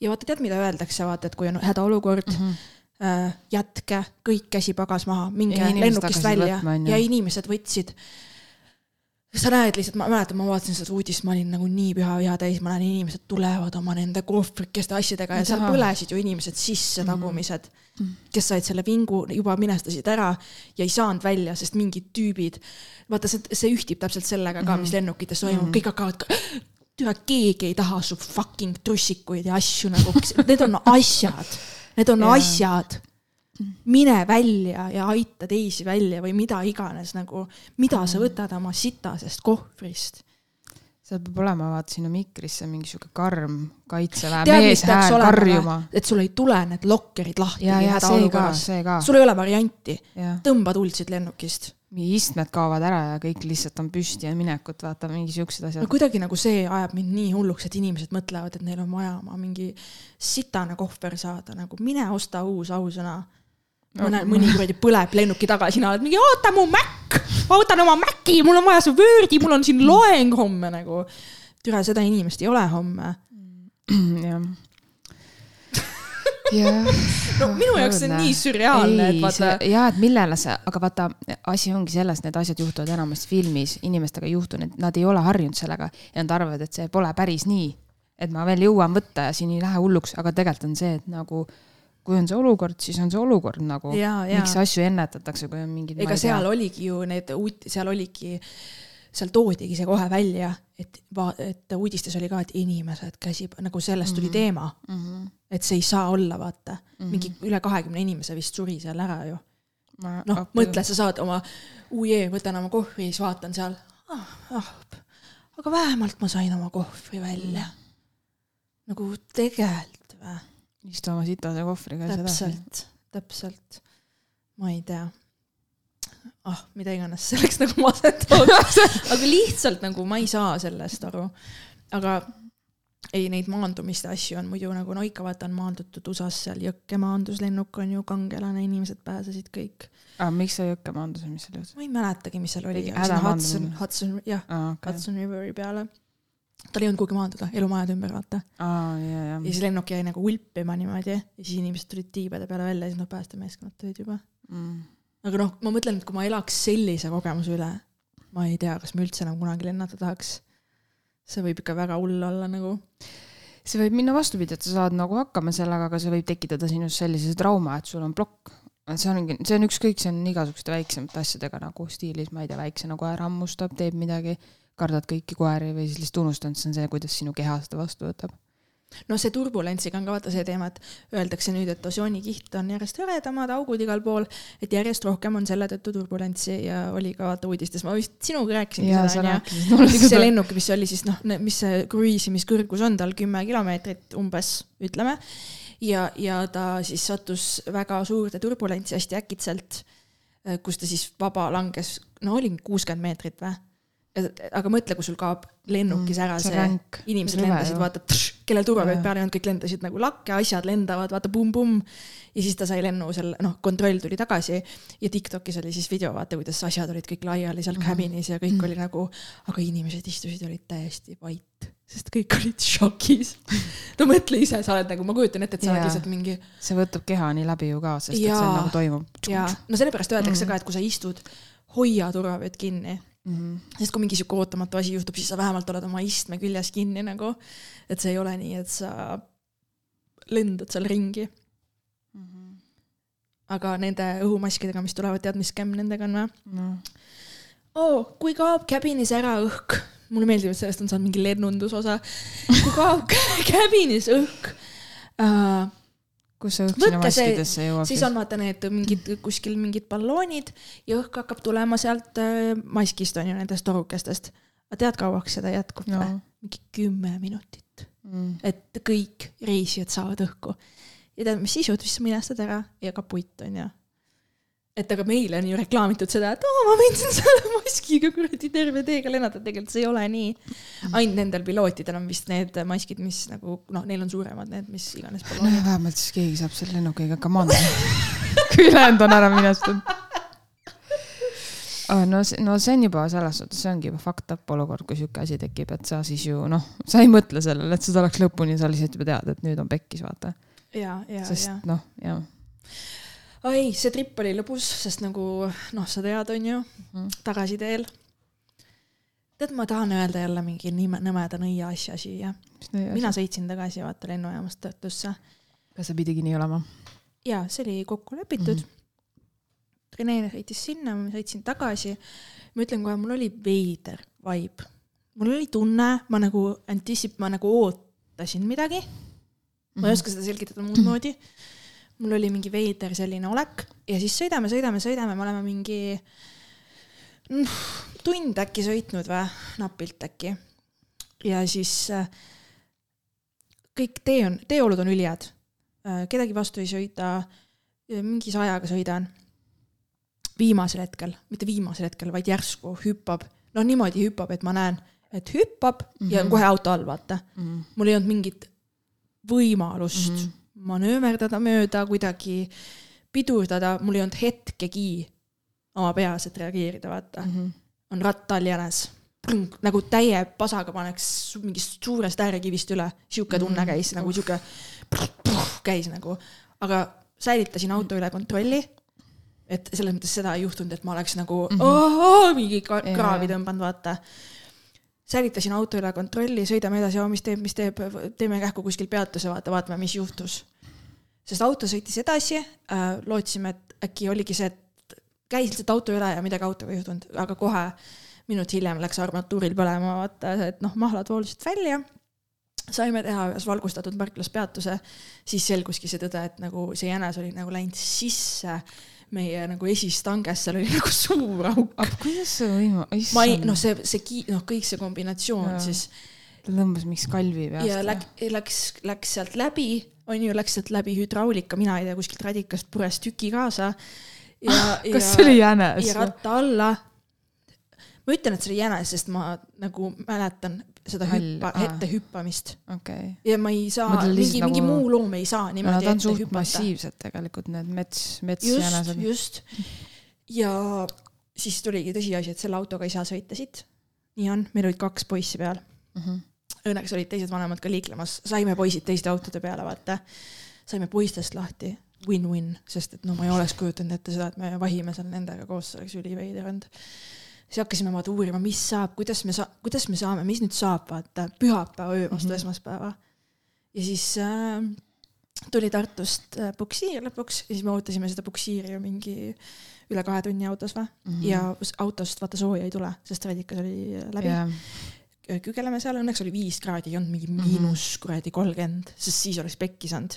ja vaata, tead, mida öeldakse, vaata, et kui on hädaolukord mm, -hmm. jätke kõik käsipagas maha, minge lennukist välja võtma, ja inimesed võtsid sa näed lihtsalt, ma mäletan, ma vaatasin seda uudist, ma olin nagu nii püha viha täis, ma näen, inimesed tulevad oma nende kohvrikeste asjadega ja seal põlesid ju inimesed sisse tagumised, kes said selle vingu, juba minestasid ära ja ei saanud välja, sest mingid tüübid, vaata see, see ühtib täpselt sellega ka, mis lennukites toimub, kõik hakkavad türa keegi ei taha su fucking trussikuid ja asju nagu, need on asjad, need on Jaa. asjad mine välja ja aita teisi välja või mida iganes nagu, mida sa võtad oma sitasest kohvrist. seal peab olema vaata sinna mikrisse mingi sihuke karm kaitseväe tead, mis mees peaks hääl olema karjuma. et sul ei tule need lokkerid lahti ja, ja see ka, see ka. sul ei ole varianti, jah, tõmba tuld siit lennukist. mingi istmed kaovad ära ja kõik lihtsalt on püsti ja minekut, vaata mingi siuksed no asjad. kuidagi nagu see ajab mind nii hulluks, et inimesed mõtlevad, et neil on vaja oma mingi sitane kohver saada, nagu mine osta uus ausõna. mõne, mõni kuradi põleb lennuki taga, sina oled mingi oota mu Mac, ma võtan oma Maci, mul on vaja su Wordi, mul on siin loeng homme nagu. türa, seda inimest ei ole homme. jah. jah. no minu jaoks see on nii sürreaalne, et vaata. ja, et millele see, aga vaata, asi ongi selles, need asjad juhtuvad enamasti filmis, inimestega ei juhtu, nad ei ole harjunud sellega ja nad arvavad, et see pole päris nii. et ma veel jõuan võtta ja siin ei lähe hulluks, aga tegelikult on see, et nagu kui on see olukord, siis on see olukord nagu, miks asju ennetatakse, kui on mingid. ega seal oligi ju need uut-, seal oligi, seal toodigi see kohe välja, et va-, et uudistes oli ka, et inimesed käsi, nagu sellest tuli teema. mm. -hmm. et see ei saa olla, vaata mm. -hmm. mingi üle kahekümne inimese vist suri seal ära ju. noh, mõtle, sa saad oma, ujee, võtan oma kohvri, siis vaatan seal ah,. Ah, aga vähemalt ma sain oma kohvri välja. nagu tegelikult või? Istu oma sitase kohvriga täpselt, täpselt. ma ei tea. ah, mida iganes selleks nagu masendav, aga lihtsalt nagu ma ei saa sellest aru. aga ei, neid maandumiste asju on muidu nagu no ikka vaata on maandutud USA-s seal Jõkke maanduslennuk on ju kangelane, inimesed pääsesid kõik. aga miks sa jõkke maandus või mis seal juhtus? ma ei mäletagi, mis seal oli Hudson. Hudson, jah, aa, okei. Hudson Riveri peale. Tal ei olnud kuhugi maanduda, elumajade ümber vaata. aa, ja, ja ja. siis lennuk jäi nagu ulpima niimoodi ja siis inimesed tulid tiibade peale välja ja siis noh, päästemeeskonnad tulid juba. Mm. aga noh, ma mõtlen, et kui ma elaks sellise kogemuse üle, ma ei tea, kas ma üldse enam kunagi lennata tahaks. see võib ikka väga hull olla nagu. see võib minna vastupidi, et sa saad nagu hakkama sellega, aga see võib tekitada sinus sellise trauma, et sul on plokk. see ongi, see on ükskõik, see on igasuguste väiksemate asjadega nagu stiilis, ma ei tea, väiksena koer hammustab, teeb midagi, kardad kõiki koeri või siis lihtsalt unustanud, see on see, kuidas sinu keha seda vastu võtab. no see turbulentsiga on ka vaata see teema, et öeldakse nüüd, et osoonikiht on järjest hõredamad, augud igal pool, et järjest rohkem on selle tõttu turbulentsi ja oli ka vaata uudistes, ma vist sinuga rääkisingi ja seda onju. mulle üks see lennuk, mis oli siis noh, mis see kruiisimiskõrgus on tal kümme kilomeetrit umbes, ütleme. ja, ja ta siis sattus väga suurde turbulentsi hästi äkitselt, kus ta siis vaba langes, no oli kuuskümmend meetrit või? Aga mõtle, kui sul kaob lennukis ära Mm, see see, inimesed Rõve lendasid, vaata, kellel turvavööd Jaa. peal ei olnud, kõik lendasid nagu lakke, asjad lendavad, vaata pumm-pumm. ja siis ta sai lennu selle, noh, kontroll tuli tagasi ja Tiktokis oli siis video, vaata, kuidas asjad olid kõik laiali seal Mhm. cabinis ja kõik oli nagu, aga inimesed istusid, olid täiesti vait, sest kõik olid šokis. no mõtle ise, sa oled nagu, ma kujutan ette, et sa oled Jaa. lihtsalt mingi see võtab keha nii läbi ju ka, sest et see Jaa. on nagu toimub. ja no sellepärast öeldakse Mhm. ka, et kui sa istud, hoia turvavööd kinni, Mhm. sest kui mingi sihuke ootamatu asi juhtub, siis sa vähemalt oled oma istme küljes kinni nagu, et see ei ole nii, et sa lendad seal ringi. aga nende õhumaskidega, mis tulevad, tead, mis skämm nendega on või? noh, oo, kui kaob cabinis ära õhk, mulle meeldib, et sellest on saanud mingi lennundusosa, kui kaob cabinis õhk uh,, kus see õhk sinna maskidesse jõuab siis on vaata need mingid kuskil mingid balloonid ja õhk hakkab tulema sealt äh, maskist on ju nendest torukestest. aga tead, kauaks seda jätkub no. mingi kümme minutit, mm.. et kõik reisijad saavad õhku. ja tead, mis siis juhtub, siis sa minestad ära ja kaputt on ju. Et aga meile on ju reklaamitud seda, et oo, ma võin selle maskiga kuradi terve teega lennata, tegelikult see ei ole nii. ainult nendel pilootidel on vist need maskid, mis nagu noh, neil on suuremad need, mis iganes no ja vähemalt siis keegi saab selle lennukiga ka maandada. kui ülejäänud on ära minestatud oh,. no see, no see on juba selles suhtes, see ongi juba fucked up olukord, kui sihuke asi tekib, et sa siis ju noh, sa ei mõtle sellele, et seda oleks lõpuni, sa lihtsalt juba tead, et nüüd on pekkis, vaata. ja, ja, sest ja. noh, jah. ai, see trip oli lõbus, sest nagu noh, sa tead, on ju, tagasiteel. tead, ma tahan öelda jälle mingi nime, nõmeda nõia asja siia. mina sõitsin tagasi vaata lennujaamast Tartusse kas see pidigi nii olema? ja see oli kokku lepitud mm. -hmm. Rene sõitis sinna, ma sõitsin tagasi. ma ütlen kohe, mul oli veider vibe. mul oli tunne, ma nagu anticip-, ma nagu ootasin midagi. ma ei oska seda selgitada muud moodi. Mul oli mingi veider selline olek ja siis sõidame, sõidame, sõidame, me oleme mingi mm, tund äkki sõitnud või, napilt äkki. ja siis kõik tee on, teeolud on ülihead. kedagi vastu ei sõida, mingi sajaga sõidan. viimasel hetkel, mitte viimasel hetkel, vaid järsku hüppab, no niimoodi hüppab, et ma näen, et hüppab mm -hmm. ja on Mhm. kohe auto all, vaata mm.. mul ei olnud mingit võimalust mm. -hmm. Manööverdada mööda, kuidagi pidurdada, mul ei olnud hetkegi oma peas, et reageerida, vaata mm. -hmm. on ratt all jänes, nagu täie pasaga paneks mingist suurest äärekivist üle, sihuke tunne Mhm. käis nagu sihuke, käis nagu, aga säilitasin auto üle kontrolli. et selles mõttes seda ei juhtunud, et ma oleks nagu mm. -hmm. mingi ka- Jaa. kraavi tõmbanud, vaata säilitasin auto üle kontrolli, sõidame edasi, mis teeb, mis teeb, teeme kähku kuskil peatuse, vaata, vaatame, mis juhtus. sest auto sõitis edasi äh,, lootsime, et äkki oligi see, et käis lihtsalt auto üle ja midagi autoga ei juhtunud, aga kohe minut hiljem läks armatuuril põlema, vaata, et noh, mahlad voolusid välja. saime teha ühes valgustatud parklas peatuse, siis selguski see tõde, et nagu see jänes oli nagu läinud sisse meie nagu esistangesse, seal oli nagu suur auk. aga kuidas see võimu-, ma ei, noh, see, see ki-, noh, kõik see kombinatsioon Jaa. siis ta tõmbas mingi skalvi peast. ja läks, läks, läks sealt läbi, on ju, läks sealt läbi hüdraulika, mina ei tea, kuskilt radikast pures tüki kaasa. ja, kas see oli jänes ja ratta alla. Ma ütlen, et see oli jänes, sest ma nagu mäletan seda Hall, hüppa, ette hüppamist okay.. ja ma ei saa, mingi mingi nagu- muu loom ei saa no niimoodi on ette suht hüpata. massiivsed tegelikult, need mets, metsjänesed. just. ja siis tuligi tõsiasi, et selle autoga ei saa sõita siit. nii on, meil olid kaks poissi peal. Mhm. Õnneks olid teised vanemad ka liiklemas, saime poisid teiste autode peale, vaata. saime poistest lahti, win-win, sest et no ma ei oleks kujutanud ette seda, et me vahime seal nendega koos, see oleks üliveider olnud. Siis hakkasime vaata uurima, mis saab, kuidas me saa-, kuidas me saame, mis nüüd saab, vaata, pühapäeva öö vastu mm. -hmm. esmaspäeva. ja siis äh, tuli Tartust äh, puksiir lõpuks ja siis me ootasime seda puksiiri ju mingi üle kahe tunni autos või mm. -hmm. ja autost vaata sooja ei tule, sest radikas oli äh, läbi yeah.. kügeleme seal, õnneks oli viis kraadi, ei olnud mingi Mhm. miinus kuradi kolmkümmend, sest siis oleks pekki saanud.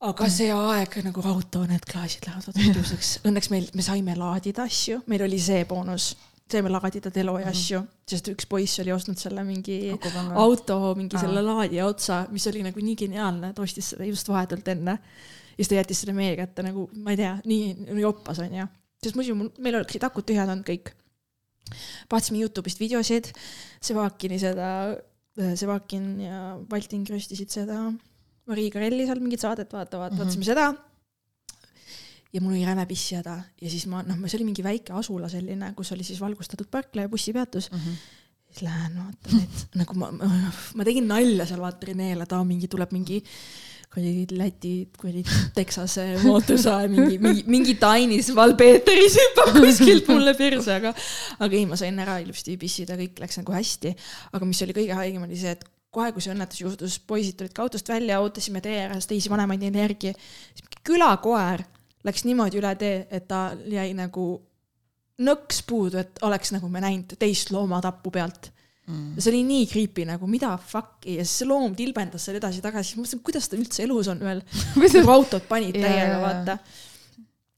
Aga see aeg nagu auto, need klaasid lähevad tuduseks, õnneks meil, me saime laadida asju, meil oli see boonus, saime laadida telo ja Mhm. asju, sest üks poiss oli ostnud selle mingi akupanga. auto mingi Aa. selle laadija otsa, mis oli nagu nii geniaalne, ta ostis selle just vahetult enne. ja siis ta jättis selle meie kätte nagu, ma ei tea, nii nii joppas onju. sest muidu mul- meil oleksid akud tühjad olnud kõik. vaatasime Youtube'ist videosid, Sevakini seda, Sevakin ja Valting röstisid seda Marii Karelli seal mingit saadet, vaata, vaata, Mhm. vaatasime seda. ja mul oli räme pissihäda ja siis ma, noh, see oli mingi väike asula selline, kus oli siis valgustatud parkla ja bussipeatus Mhm. siis lähen vaatan, et nagu ma, ma, ma tegin nalja seal vaata Renele, ta mingi tuleb mingi kuradi Läti kuradi Texase mootorsae mingi, mingi, mingi Tainis Valpeeteris hüppab kuskilt mulle perse, aga aga ei, ma sain ära ilusti pissida, kõik läks nagu hästi. aga mis oli kõige haigem, oli see, et kohe, kui see õnnetus juhtus, poisid tulid ka autost välja, ootasime tee ääres teisi vanemaid neile järgi, külakoer läks niimoodi üle tee, et ta jäi nagu nõks puudu, et oleks nagu me näinud teist loomatappu pealt Mm. see oli nii creepy nagu mida fuck'i ja siis see loom tilbendas seal edasi-tagasi, mõtlesin, kuidas ta üldse elus on veel. nagu autod panid Jaa, täiega, vaata.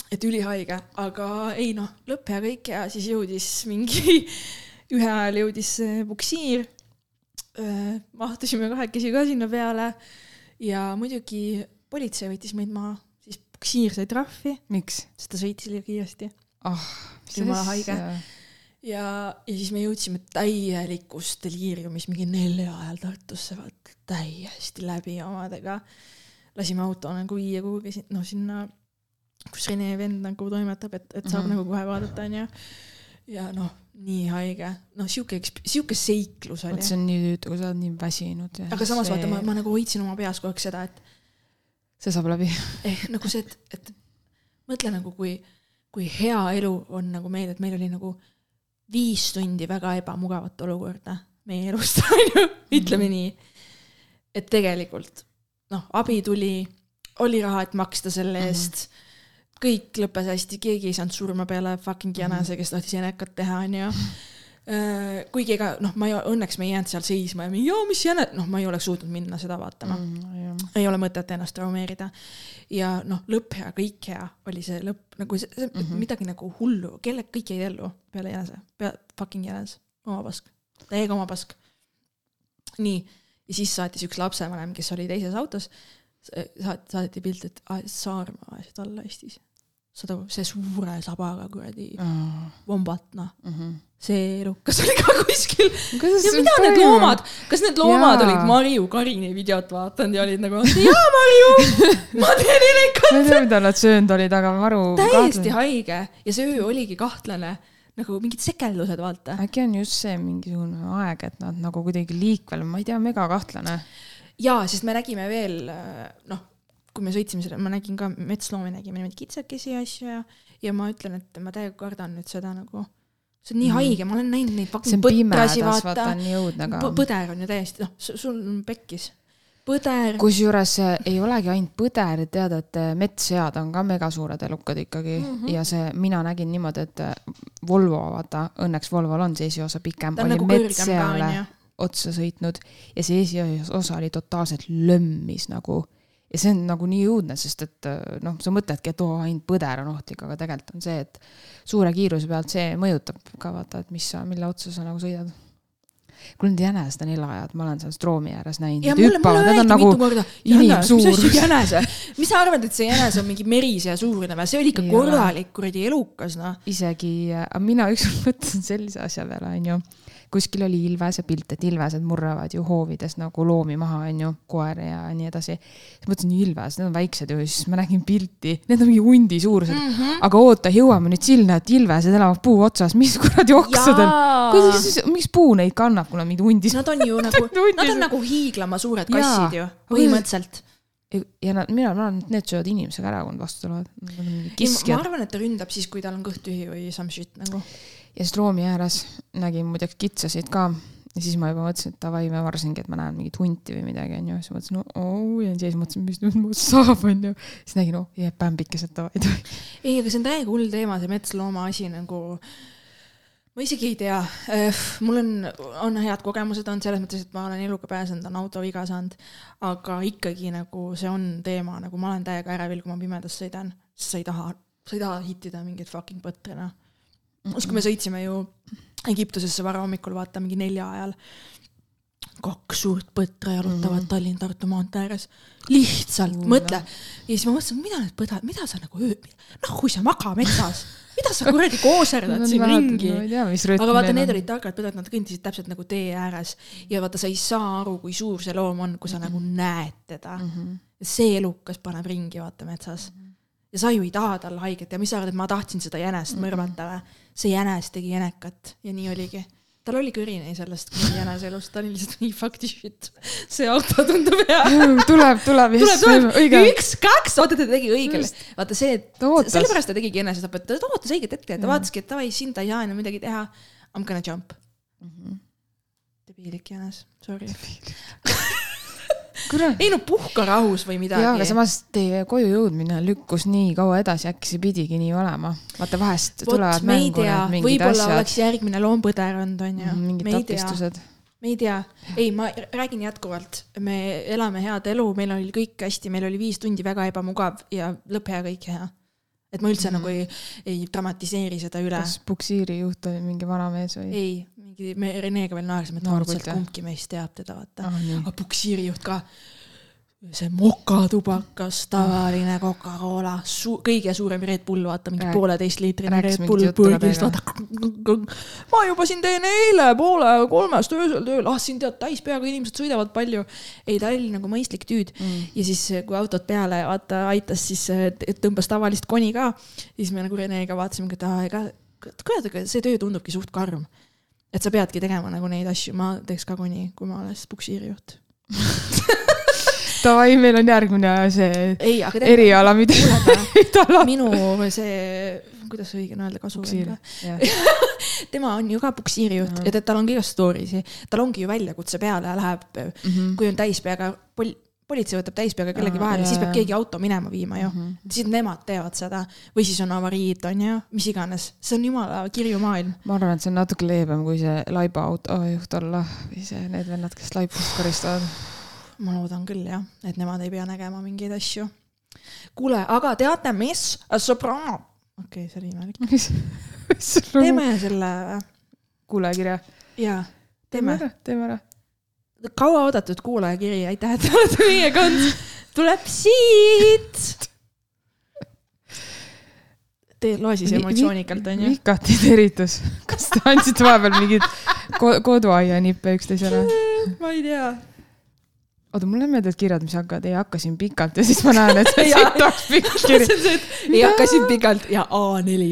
et ülihaige, aga ei noh, lõpp ja kõik ja siis jõudis mingi, ühe ajal jõudis see puksiir. Mahtusime kahekesi ka sinna peale ja muidugi politsei võttis meid maha, siis puksiir sai trahvi, miks? sest ta sõitis liiga kiiresti ah, Jumala haige.. ja, ja siis me jõudsime täielikus deliiriumis mingi nelja ajal Tartusse, vaata täiesti läbi omadega. lasime auto nagu viia kuhugi sin- noh, sinna, kus Rene vend nagu toimetab, et, et saab mm. -hmm. nagu kohe vaadata, onju. Ja noh, nii haige, noh sihuke, sihuke seiklus oli see on nii tüütu, kui sa oled nii väsinud aga samas vaata, ma, ma nagu hoidsin oma peas kogu aeg seda, et see saab läbi. eh, nagu see, et, et mõtle nagu, kui, kui hea elu on nagu meil, et meil oli nagu viis tundi väga ebamugavat olukorda meie elust, onju, ütleme nii. et tegelikult noh, abi tuli, oli raha, et maksta selle Mhm. eest mm. -hmm. Kõik lõppes hästi, keegi ei saanud surma peale fucking jänese, kes tahtis jänekat teha, onju. kuigi ega noh, ma ei, õnneks me ei jäänud seal seisma ja mingi, mis jäne, noh, ma ei oleks suutnud minna seda vaatama Mm, ei ole mõtet ennast traumeerida. ja noh, lõpp hea, kõik hea oli see lõpp, nagu see, see mm Mhm. -hmm. midagi nagu hullu, kelle kõik jäid ellu peale jänese, pea fucking jänes, oma pask, täiega oma pask. nii, ja siis saatis üks lapsevanem, kes oli teises autos, saat-, saadeti pilt, et aa, Saarmaa ajasid alla Eestis. Saad aru, see suure sabaga kuradi vombat, noh, see elukas oli ka kuskil ja mida need loomad, kas need loomad Jaa. olid Marju Karini videot vaadanud ja olid nagu, jaa Marju, ma teen elekat. ma ei tea, mida nad söönud olid, aga maru. täiesti haige ja see öö oligi kahtlane, nagu mingid sekeldused, vaata. äkki on just see mingisugune aeg, et nad nagu kuidagi liikvel, ma ei tea, megakahtlane. jaa, sest me nägime veel, noh, kui me sõitsime selle, ma nägin ka metsloomi, nägime niimoodi kitsakesi ja asju ja, ja ma ütlen, et ma täiega kardan nüüd seda nagu, see on nii Mhm. haige, ma olen näinud neid fucking põdrasi, vaata põder on ju täiesti, noh, sul on pekkis. põder, kusjuures äh, ei olegi ainult põder, tead, et äh, metssead on ka megasuured elukad ikkagi mm. -hmm. ja see, mina nägin niimoodi, et äh, Volvo, vaata, õnneks Volvol on see esiosa pikem, oli nagu metsseale otsa sõitnud ja see esiosa oli totaalselt lömmis nagu. Ja see on nagu nii õudne, sest et äh, noh, sa mõtledki, et oo, ainult põder on ohtlik, aga tegelikult on see, et suure kiiruse pealt see mõjutab ka vaata, et mis sa, mille otsa sa nagu sõidad. kuule need jänesed on elajad, ma olen seal Stroomi ääres näinud. ja mulle, mulle öeldi on nagu mitu korda, jänes, mis asja jänese, mis sa arvad, et see jänes on mingi merise ja suurune või, see oli ikka korralik kuradi elukas noh. isegi, aga mina ükskord mõtlesin sellise asja peale, onju. Kuskil oli ilvese pilt, et ilvesed murravad ju hoovides nagu loomi maha, onju, koeri ja nii edasi. siis mõtlesin, ilvesed, need on väiksed ju, siis ma nägin pilti, need on mingi hundi suurused mm. -hmm. aga oota, jõuame nüüd sinna, et ilvesed elavad puu otsas, mis kuradi oksadel. kuidas, miks puu neid kannab, kui nad mingid hundid Nad on ju nagu, nad on nagu hiiglama suured kassid ju, põhimõtteliselt. ja nad, mina, arvan, et need söövad inimesega ära, kui nad vastu tulevad. On ma arvan, et ta ründab siis, kui tal on kõht tühi või some shit nagu. Ja siis Roomi ääres nägin muideks kitsasid ka ja siis ma juba mõtlesin, et davai, ma arvasingi, et ma näen mingit hunti või midagi, onju. siis mõtlesin, no oo ja siis mõtlesin, mis nüüd must saab, onju. siis nägin, oh, jääb pämbikesed davai, davai. ei, aga see on täiega hull teema, see metslooma asi nagu. ma isegi ei tea, mul on, on head kogemused olnud selles mõttes, et ma olen eluga pääsenud, on autoviga saanud. aga ikkagi nagu see on teema, nagu ma olen täiega ärevil, kui ma pimedas sõidan, sest sa ei taha, sa ei taha hittida mingit fucking põtra, noh. siis, kui me sõitsime ju Egiptusesse varahommikul, vaata mingi nelja ajal. kaks suurt põtra jalutavad mm -hmm. Tallinn-Tartu maantee ääres. lihtsalt Kuule. mõtle. ja siis ma mõtlesin, mida need põdrad, mida sa nagu öö, kui sa maga metsas, mida sa kuradi kooserdad siin ringi. aga vaata, need olid targad põdrad, nad kõndisid täpselt nagu tee ääres ja vaata, sa ei saa aru, kui suur see loom on, kui sa nagu näed teda mm. -hmm. see elukas paneb ringi, vaata metsas. Ja sa ju ei taha talle haiget ja mis sa arvad, et ma tahtsin seda jänest mõrvata või? see jänes tegi jänekat ja nii oligi. tal oli kõrini sellest jänese elust, ta oli lihtsalt nii fuck this shit. see auto tundub hea. tuleb, tuleb, tuleb, tuleb, õige. üks, kaks, vaata ta tegi õigele. vaata see, sellepärast ta tegigi enesetapet, ta ootas õiget hetke, ta Jah. vaataski, et davai, siin ta ei saa enam midagi teha. I m gonna jump. Mhm. debiilik jänes, sorry. ei no puhka rahus või midagi. jaa, aga samas teie koju jõudmine lükkus nii kaua edasi, äkki see pidigi nii olema. vaata vahest vot tulevad mängu need, mingid võib-olla asjad, oleks järgmine loompõder olnud, onju. mingid ei tea, takistused. me ei tea, ei, ma räägin jätkuvalt, me elame head elu, meil oli kõik hästi, meil oli viis tundi väga ebamugav ja lõpp hea, kõik hea. Et ma üldse mm -hmm. nagu ei, ei dramatiseeri seda üle. kas puksiiri juht oli mingi vanamees või? ei, mingi, me Renega veel naersime, et et jah? kumbki meist teab teda, vaata. ah,. aga puksiirijuht ka, see mokatubakas, tavaline Coca-Cola, su-, kõige suurem Red Bull, vaata mingi pooleteistliitrine Red Bull purgist, vaata. ma juba siin teen eile poole kolmest öösel tööl, ah siin tead täis peaga inimesed sõidavad palju. ei, ta oli nagu mõistlik tüüd Mm. ja siis, kui autot peale vaata aitas, siis äh, tõmbas tavalist koni ka. siis me nagu Renega vaatasime, et aa, ega kurat, aga see töö tundubki suht karm. et sa peadki tegema nagu neid asju, ma teeks ka koni, kui ma oleks puksiirijuht. Davai, meil on järgmine see ei, eriala, mida, mida la- minu see, kuidas õige on öelda, kasuvend. tema on ju ka puksiirijuht ja tal on ka igast story'si, tal ongi ju väljakutse peale läheb, Mhm. kui on täispeaga, pol-, politsei võtab täispeaga kellegi vahele, siis peab keegi auto minema viima ju. Mhm. siis nemad teevad seda või siis on avariid, on ju, mis iganes, see on jumala kirju maailm. ma arvan, et see on natuke leebem kui see laiba autojuht olla või see, need vennad, kes laipust karistavad. Ma loodan küll jah, et nemad ei pea nägema mingeid asju. kuule, aga teate, mis? Soprano. okei okay,, see oli imelik. teeme selle, kuulajakirja. jaa, teeme teeme. ära, kauaoodatud kuulajakiri, aitäh, et te olete meiega olnud. tuleb siit. Te loe siis emotsioonikalt, onju. vikati teritus. kas te andsite vahepeal mingeid ko koduaia nippe üksteisele? ma ei tea. oota, mulle meeldivad kirjad, mis hakkavad, ei hakkasin pikalt ja siis ma näen, et see oleks pikk kiri. ei hakkasin pikalt ja A4.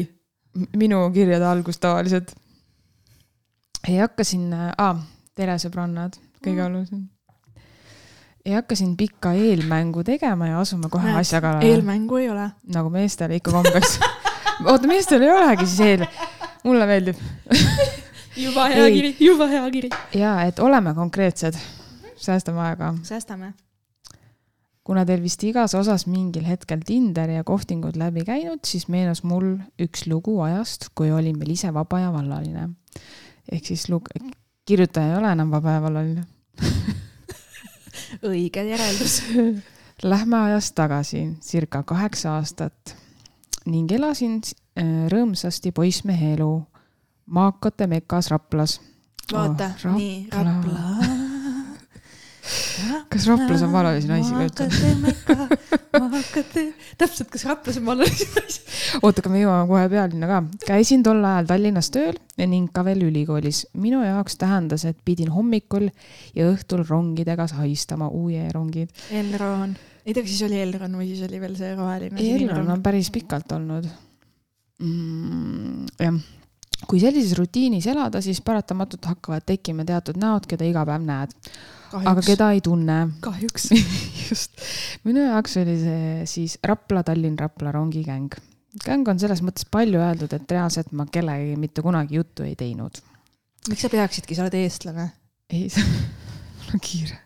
minu kirjade algus tavaliselt. ei hakkasin ah,, tere sõbrannad, kõige Mm. olulisem. ei hakkasin pikka eelmängu tegema ja asume kohe asja kallale, eelmängu ei ole. nagu meestel ikka kombeks. oota, meestel ei olegi siis eel, mulle meeldib juba hea Ei. kiri, juba hea kiri. ja et oleme konkreetsed, säästame aega. säästame. kuna teil vist igas osas mingil hetkel Tinderi ja kohtingud läbi käinud, siis meenus mul üks lugu ajast, kui olin veel ise vaba ja vallaline. ehk siis lug-, kirjutaja ei ole enam vaba ja vallaline. õige järeldus. Lähme ajas tagasi circa kaheksa aastat ning elasin äh, rõõmsasti poissmehe elu maakate mekas Raplas vaata oh,, nii, Rapla. Kas Raplas on valalisi naisi ka üldse? täpselt, kas Raplas on valalisi naisi? oota, aga me jõuame kohe pealinna ka. käisin tol ajal Tallinnas tööl ning ka veel ülikoolis. minu jaoks tähendas, et pidin hommikul ja õhtul rongidega sahistama UE rongid. Elron, ei tea, kas siis oli Elron või siis oli veel see roheline. Elron on päris pikalt olnud mm,. jah, kui sellises rutiinis elada, siis paratamatult hakkavad tekkima teatud näod, keda iga päev näed, aga keda ei tunne. kahjuks. just, minu jaoks oli see siis Rapla-Tallinn-Rapla rongikäng. gäng on selles mõttes palju öeldud, et reaalselt ma kellegagi mitte kunagi juttu ei teinud. miks sa peaksidki, sa oled eestlane. ei, mul on kiire.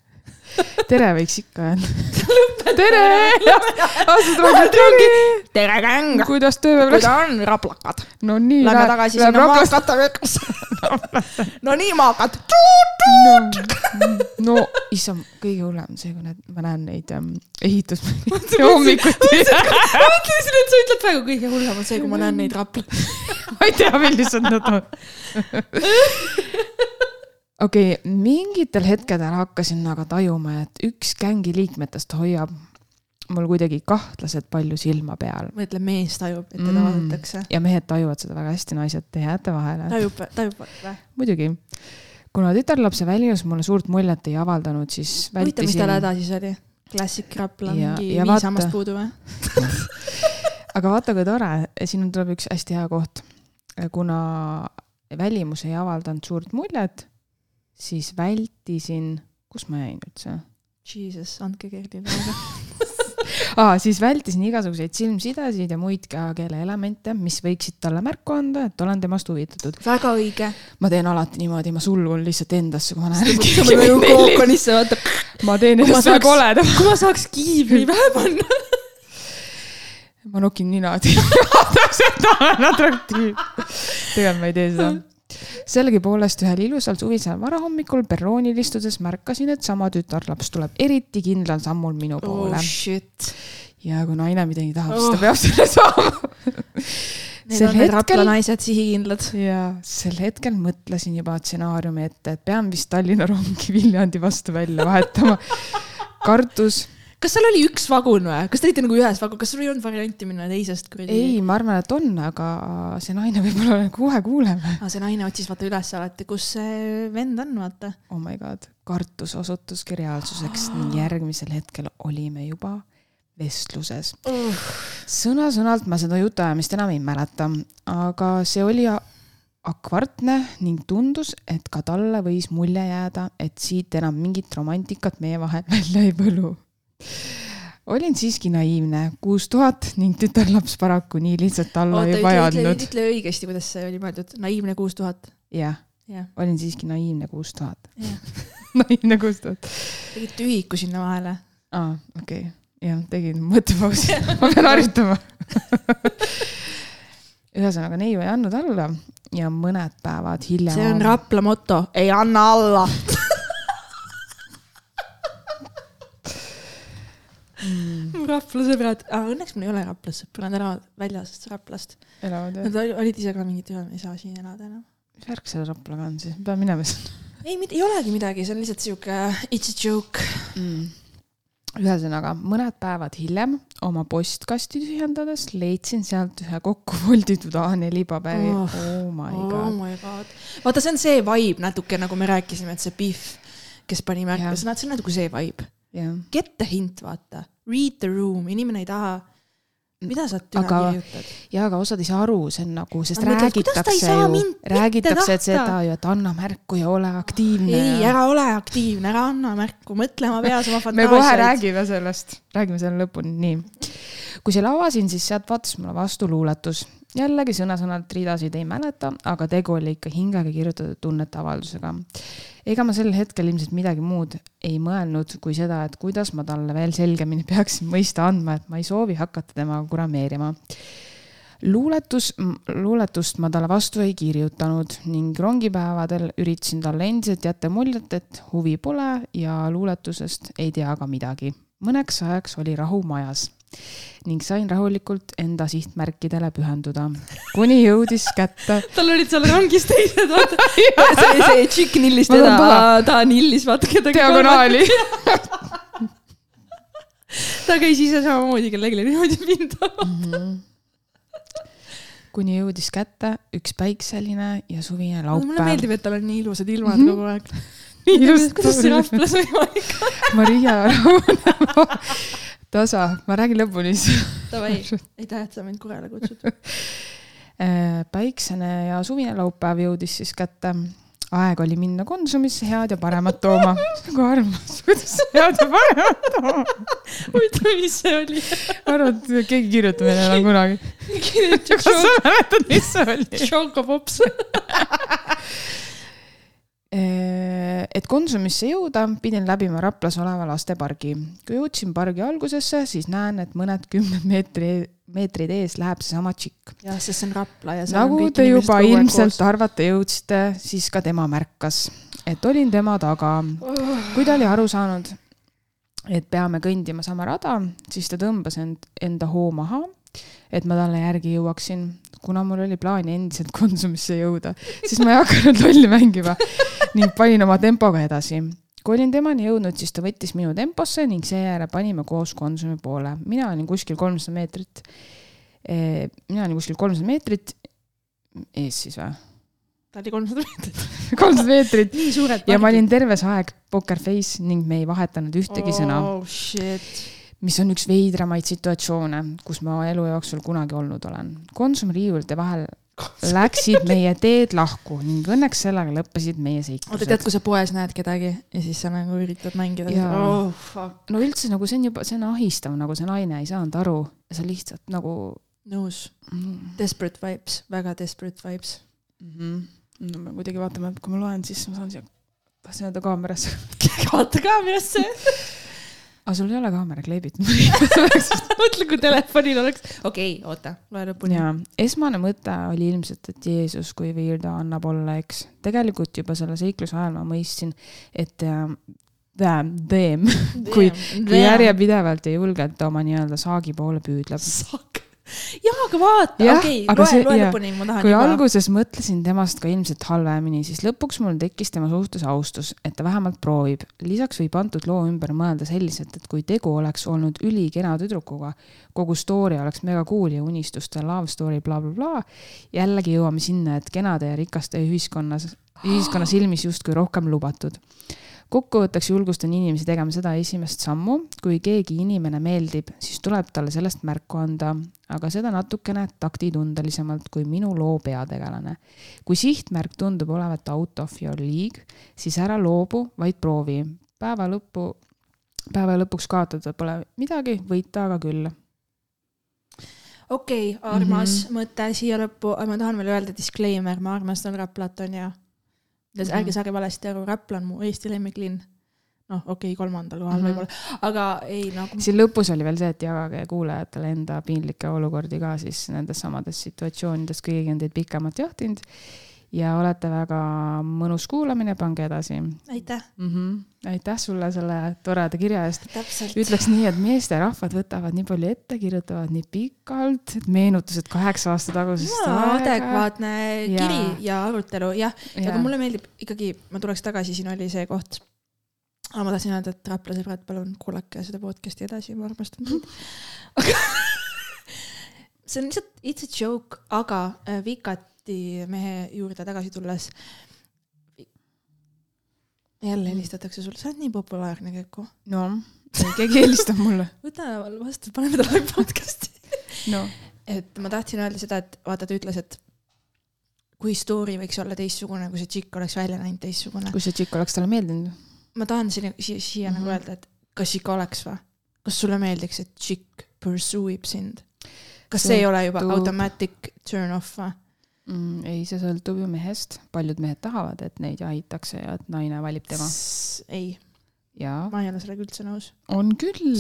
Tere võiks ikka öelda. tere, aastad rongi, tere. tere, gäng. kuidas tööpäev läks? kuidas on raplakad? no nii. Lähme tagasi sinna maakate rõõmsasse. no nii, maakad. no, no issand, kõige hullem see, kui need, ma näen neid ähm, ehitusmehi hommikuti. ma mõtlesin, et sa ütled praegu kõige hullem on see, kui ma näen neid raplaid. ma ei tea, millised nad on. Okei okay,, mingitel hetkedel hakkasin aga tajuma, et üks gängi liikmetest hoiab mul kuidagi kahtlaselt palju silma peal ma ütlen, mees tajub, et teda Mm. vaadatakse. ja mehed tajuvad seda väga hästi, naised, te jääte vahele. tajub, tajub või? muidugi. kuna tütarlapse välinus mulle suurt muljet ei avaldanud, siis huvitav, mis tal vältisin, häda siis oli? klassik Rapla, Ja- mingi ja viis hammast puudu või? aga vaata kui tore, siin tuleb üks hästi hea koht. kuna välimus ei avaldanud suurt muljet, siis vältisin, kus ma jäin üldse? Jesus, andke Gerdile aega. aa, siis vältisin igasuguseid silmsidesid ja muid kehakeele elemente, mis võiksid talle märku anda, et olen temast huvitatud. väga õige. ma teen alati niimoodi, ma sulgun lihtsalt endasse, kui ma näen, et keegi mind vaata. ma teen ennast saaks- koledam. kui ma saaks kiivri pähe panna. ma nokin nina, et et ma olen atraktiivne. tegelikult ma ei tee seda. Sellegipoolest ühel ilusal suvisel varahommikul perroonil istudes märkasin, et sama tütarlaps tuleb eriti kindlal sammul minu poole oh. ja kui naine midagi tahab, siis Oh. ta peab selle saama. Need on need Rapla hetkel- naised sihikindlad. ja sel hetkel mõtlesin juba stsenaariumi ette, et pean vist Tallinna rongi Viljandi vastu välja vahetama. kartus, kas seal oli üks vagun või? kas te olite nagu ühes vagun, kas sul ei olnud varianti minna teisest kuradi? ei, ma arvan, et on, aga see naine võib-olla kohe kuuleb. ah,. see naine otsis vaata üles alati, kus see vend on, vaata. oh my god, kartus osutuski reaalsuseks ning järgmisel hetkel olime juba vestluses. sõna-sõnalt ma seda jutuajamist enam ei mäleta, aga see oli akvartne ning tundus, et ka talle võis mulje jääda, et siit enam mingit romantikat meie vahel välja ei põlu. Olin siiski naiivne, kuus tuhat ning tütarlaps paraku nii lihtsalt alla oota, ei ütle, ütle, õigesti, kuidas see oli mõeldud. naiivne kuus tuhat. jah, jah, olin siiski naiivne kuus tuhat. naiivne kuus tuhat. tegid tühiku sinna vahele. aa, okei okay., jah, tegin mõttepausi, ma pean harjutama. ühesõnaga neiu ei andnud alla ja mõned päevad hiljem. see on Rapla moto, ei anna alla. mm,. Rapla sõbrad ah,, õnneks mul ei ole Raplas sõpru, nad elavad väljas Raplast. Nad oli- olid ise ka mingid, ei saa siin elada enam. mis värk selle Raplaga on siis, pean minema sinna ei, ei olegi midagi, see on lihtsalt sihuke it's a joke. mm.. ühesõnaga mõned päevad hiljem oma postkasti tühjendades leidsin sealt ühe kokku folditud A4 paberi Oh. oh,. oh my oh god. my god. vaata, see on see vibe natuke nagu me rääkisime, et see Pihv, kes pani märke, see on nagu see vibe. jah, Get the hint, vaata. Read the room, inimene ei taha. mida sa tüna kirjutad? ja aga osad ei saa aru, see on nagu, sest Aga räägitakse ju räägitakse seda ju, et anna märku ja ole aktiivne. ei, ära ole aktiivne, ära anna märku, mõtle oma peas oma me kohe fantaasiaid. räägime sellest, räägime selle lõpuni, nii. kui selle avasin, siis sealt vaatas mulle vastu luuletus. Jällegi sõna-sõnalt ridasid ei mäleta, aga tegu oli ikka hingega kirjutatud tunnete avaldusega. ega ma sel hetkel ilmselt midagi muud ei mõelnud kui seda, et kuidas ma talle veel selgemini peaksin mõista andma, et ma ei soovi hakata temaga kurameerima luuletus, luuletust ma talle vastu ei kirjutanud ning rongipäevadel üritasin talle endiselt jätta muljet, et huvi pole ja luuletusest ei tea ka midagi. mõneks ajaks oli rahu majas, ning sain rahulikult enda sihtmärkidele pühenduda, kuni jõudis kätte. tal olid seal rongis teised, vaata see, see tšikk nillis teda, ta nillis, vaata kedagi. diagonaali ta käis ise samamoodi kellelegi niimoodi pinda mm. -hmm kuni jõudis kätte üks päikseline ja suvine laupäev. mulle meeldib, et tal on nii ilusad ilmad mm -hmm. kogu aeg. kuidas see Raplas võimalik on? Maria, rahune tasa, ma räägin lõpuni siis. Davai, aitäh, et sa mind korrale kutsud. Äh, päiksene ja suvine laupäev jõudis siis kätte aeg oli minna Konsumisse head ja paremat tooma. nagu armas, kuidas head ja paremat tooma. huvitav, mis see oli? arvad, et keegi kirjutab meile enam kunagi? kas sa mäletad, mis see oli? Chocopops et Konsumisse jõuda, pidin läbima Raplas oleva lastepargi. kui jõudsin pargi algusesse, siis näen, et mõned kümned meetri meetrid ees läheb seesama tšikk. jah, sest see on Rapla ja nagu te juba ilmselt arvata jõudsite, siis ka tema märkas, et olin tema taga. kui ta oli aru saanud, et peame kõndima sama rada, siis ta tõmbas end, enda hoo maha, et ma talle järgi jõuaksin. kuna mul oli plaan endiselt Konsumisse jõuda, siis ma ei hakanud lolli mängima ning panin oma tempoga edasi kui olin temani jõudnud, siis ta võttis minu temposse ning seejärel panime koos Konsumi poole. mina olin kuskil kolmsada meetrit. mina olin kuskil kolmsada meetrit ees siis või? ta oli kolmsada meetrit kolmsada meetrit. ja ma olin terve see aeg poker face ning me ei vahetanud ühtegi oh, sõna. Mis on üks veidramaid situatsioone, kus ma elu jooksul kunagi olnud olen. Konsumi riiulite vahel läksid meie teed lahku ning õnneks sellega lõppesid meie seiklused. oota, tead, kui sa poes näed kedagi ja siis sa nagu üritad mängida. Oh, no üldse nagu see on juba, see on ahistav, nagu see naine ei saanud aru, sa lihtsalt nagu. nõus mm.. Desperate vibes, väga desperate vibes mm. -hmm. no me kuidagi vaatame, kui ma loen, siis ma saan siia, tahtsin öelda kaamerasse vaata kaamerasse aga sul ei ole kaamera kleebitud mõtle, kui telefonil oleks. okei okay,, oota, loe lõpuni. jaa, esmane mõte oli ilmselt, et Jeesus, kui viir ta annab olla, eks. tegelikult juba selle seikluse ajal ma mõistsin, et äh, Damn, damn, kui, kui järjepidevalt ja julgelt oma nii-öelda saagi poole püüdleb. saak jaa, aga vaata, okei loe, loe lõpuni, ma tahan kui juba. alguses mõtlesin temast ka ilmselt halvemini, siis lõpuks mul tekkis tema suhtes austus, et ta vähemalt proovib. lisaks võib antud loo ümber mõelda selliselt, et kui tegu oleks olnud ülikena tüdrukuga, kogu story oleks mega cool ja unistuste love story blablabla bla, bla, jällegi jõuame sinna, et kenade ja rikaste ühiskonnas, ühiskonna silmis justkui rohkem lubatud kokkuvõtteks julgustan inimesi tegema seda esimest sammu, kui keegi inimene meeldib, siis tuleb talle sellest märku anda, aga seda natukene taktitundelisemalt kui minu loo peategelane. kui sihtmärk tundub olevat out of your league, siis ära loobu, vaid proovi. päeva lõppu, päeva lõpuks kaotada pole midagi, võita aga küll okei okay,, armas mm -hmm. mõte siia lõppu, ma tahan veel öelda disclaimer, ma armastan Raplat, onju ja ärge saage valesti aru, Rapla on mu Eesti lemmiklinn. Noh, okei okay,, kolmandal kohal mm -hmm. võib-olla, aga ei nagu. siin lõpus oli veel see, et jagage kuulajatele enda piinlikke olukordi ka siis nendes samades situatsioonides, keegi on teid pikemalt johtinud ja olete väga mõnus kuulamine, pange edasi. aitäh mm! -hmm. aitäh sulle selle toreda kirja eest. ütleks nii, et meesterahvad võtavad nii palju ette, kirjutavad nii pikalt, et meenutused kaheksa aasta tagusest no, adekvaatne ja. kiri ja arutelu, jah ja. ja. aga mulle meeldib ikkagi, ma tuleks tagasi, siin oli see koht. Aga ma tahtsin öelda, et Rapla sõbrad, palun kuulake seda podcast'i edasi, ma armastan teid see on lihtsalt, it's a joke, aga äh, Vikat Läti mehe juurde tagasi tulles. jälle helistatakse sulle, sa oled nii populaarne, Keku. no, keegi helistab mulle. võta vastu, paneme ta live podcast'i no.. et ma tahtsin öelda seda, et vaata, ta ütles, et kui story võiks olla teistsugune, kui see tšikk oleks välja näinud teistsugune. kui see tšikk oleks talle meeldinud? Ma tahan siia, siia, siia mm -hmm. nagu mhm. öelda, et kas ikka oleks või? kas sulle meeldiks, et tšikk pursue ib sind? kas see, ei ole juba automatic turn off või? mm,? ei, see sõltub ju mehest, paljud mehed tahavad, et neid jahitakse ja et naine valib tema. ei, ma ei ole sellega üldse nõus. on küll.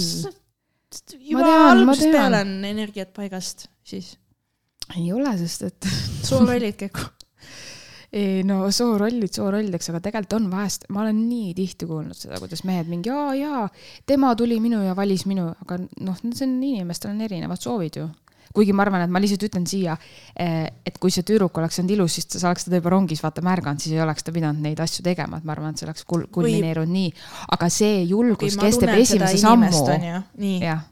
juba algusest peale on energiat paigast, siis. ei ole, sest et soolollid käiku ei no soorollid soorollideks, aga tegelikult on vahest, ma olen nii tihti kuulnud seda, kuidas mehed mingi jaa, jaa, tema tuli minu ja valis minu, aga noh, see on inimestel on erinevad soovid ju. kuigi ma arvan, et ma lihtsalt ütlen siia, et kui see tüdruk oleks olnud ilus, siis ta oleks teda juba rongis vaata märganud, siis ei oleks ta pidanud neid asju tegema, et ma arvan, et see oleks kul- kulmineerunud nii. aga see julgus, kes teeb esimese sammu, nii. jah,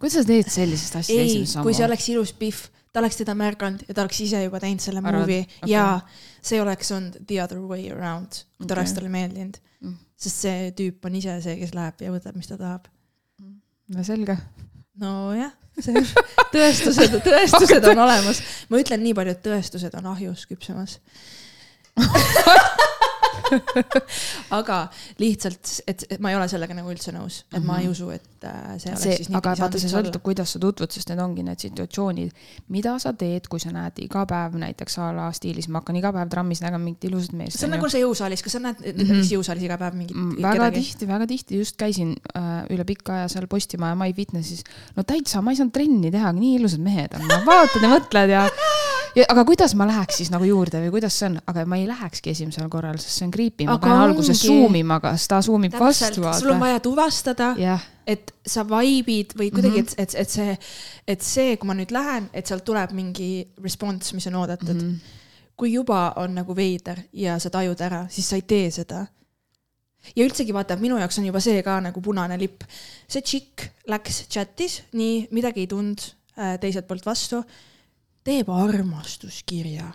kuidas sa teed sellisest asjast esimese, kui see sammu? oleks ilus Pihv, ta oleks teda märganud ja ta oleks ise juba teinud selle Arvad? movie okay. ja see oleks olnud the other way around, kui ta Okei. oleks talle meeldinud Mm. sest see tüüp on ise see, kes läheb ja võtab, mis ta tahab. no selge. nojah, see tõestused, tõestused on olemas. ma ütlen nii palju, et tõestused on ahjus küpsemas. aga lihtsalt, et ma ei ole sellega nagu üldse nõus, et ma ei usu, et äh, see oleks see siis, nii aga vaata, see sõltub, kuidas sa tutvud, sest need ongi need situatsioonid, mida sa teed, kui sa näed iga päev näiteks a la stiilis, ma hakkan iga päev trammis nägema mingit ilusat meest. see on nagu see jõusaalis, kas sa näed Mhm. näiteks jõusaalis iga päev mingit Mm, väga kedagi? tihti, väga tihti just käisin äh, üle pika aja seal Postimaja My Fitnessis. no täitsa, ma ei saanud trenni teha, nii ilusad mehed on, vaatad ja mõtled ja. Aga kuidas ma läheks siis nagu juurde või kuidas see on, aga ma ei lähekski esimesel korral, sest see on creepy, ma Aga pean alguses zoom ima, kas ta zoom ib vastu, sul on vaja tuvastada, jah, et sa vaibid või kuidagi Mhm. mm, -hmm. et, et, et see, et see, kui ma nüüd lähen, et sealt tuleb mingi response, mis on oodatud mm. Mhm. -hmm. kui juba on nagu veider ja sa tajud ära, siis sa ei tee seda. ja üldsegi vaata, minu jaoks on juba see ka nagu punane lipp. see tšikk läks chatis, nii midagi ei tundnud äh, teiselt poolt vastu, teeb armastuskirja.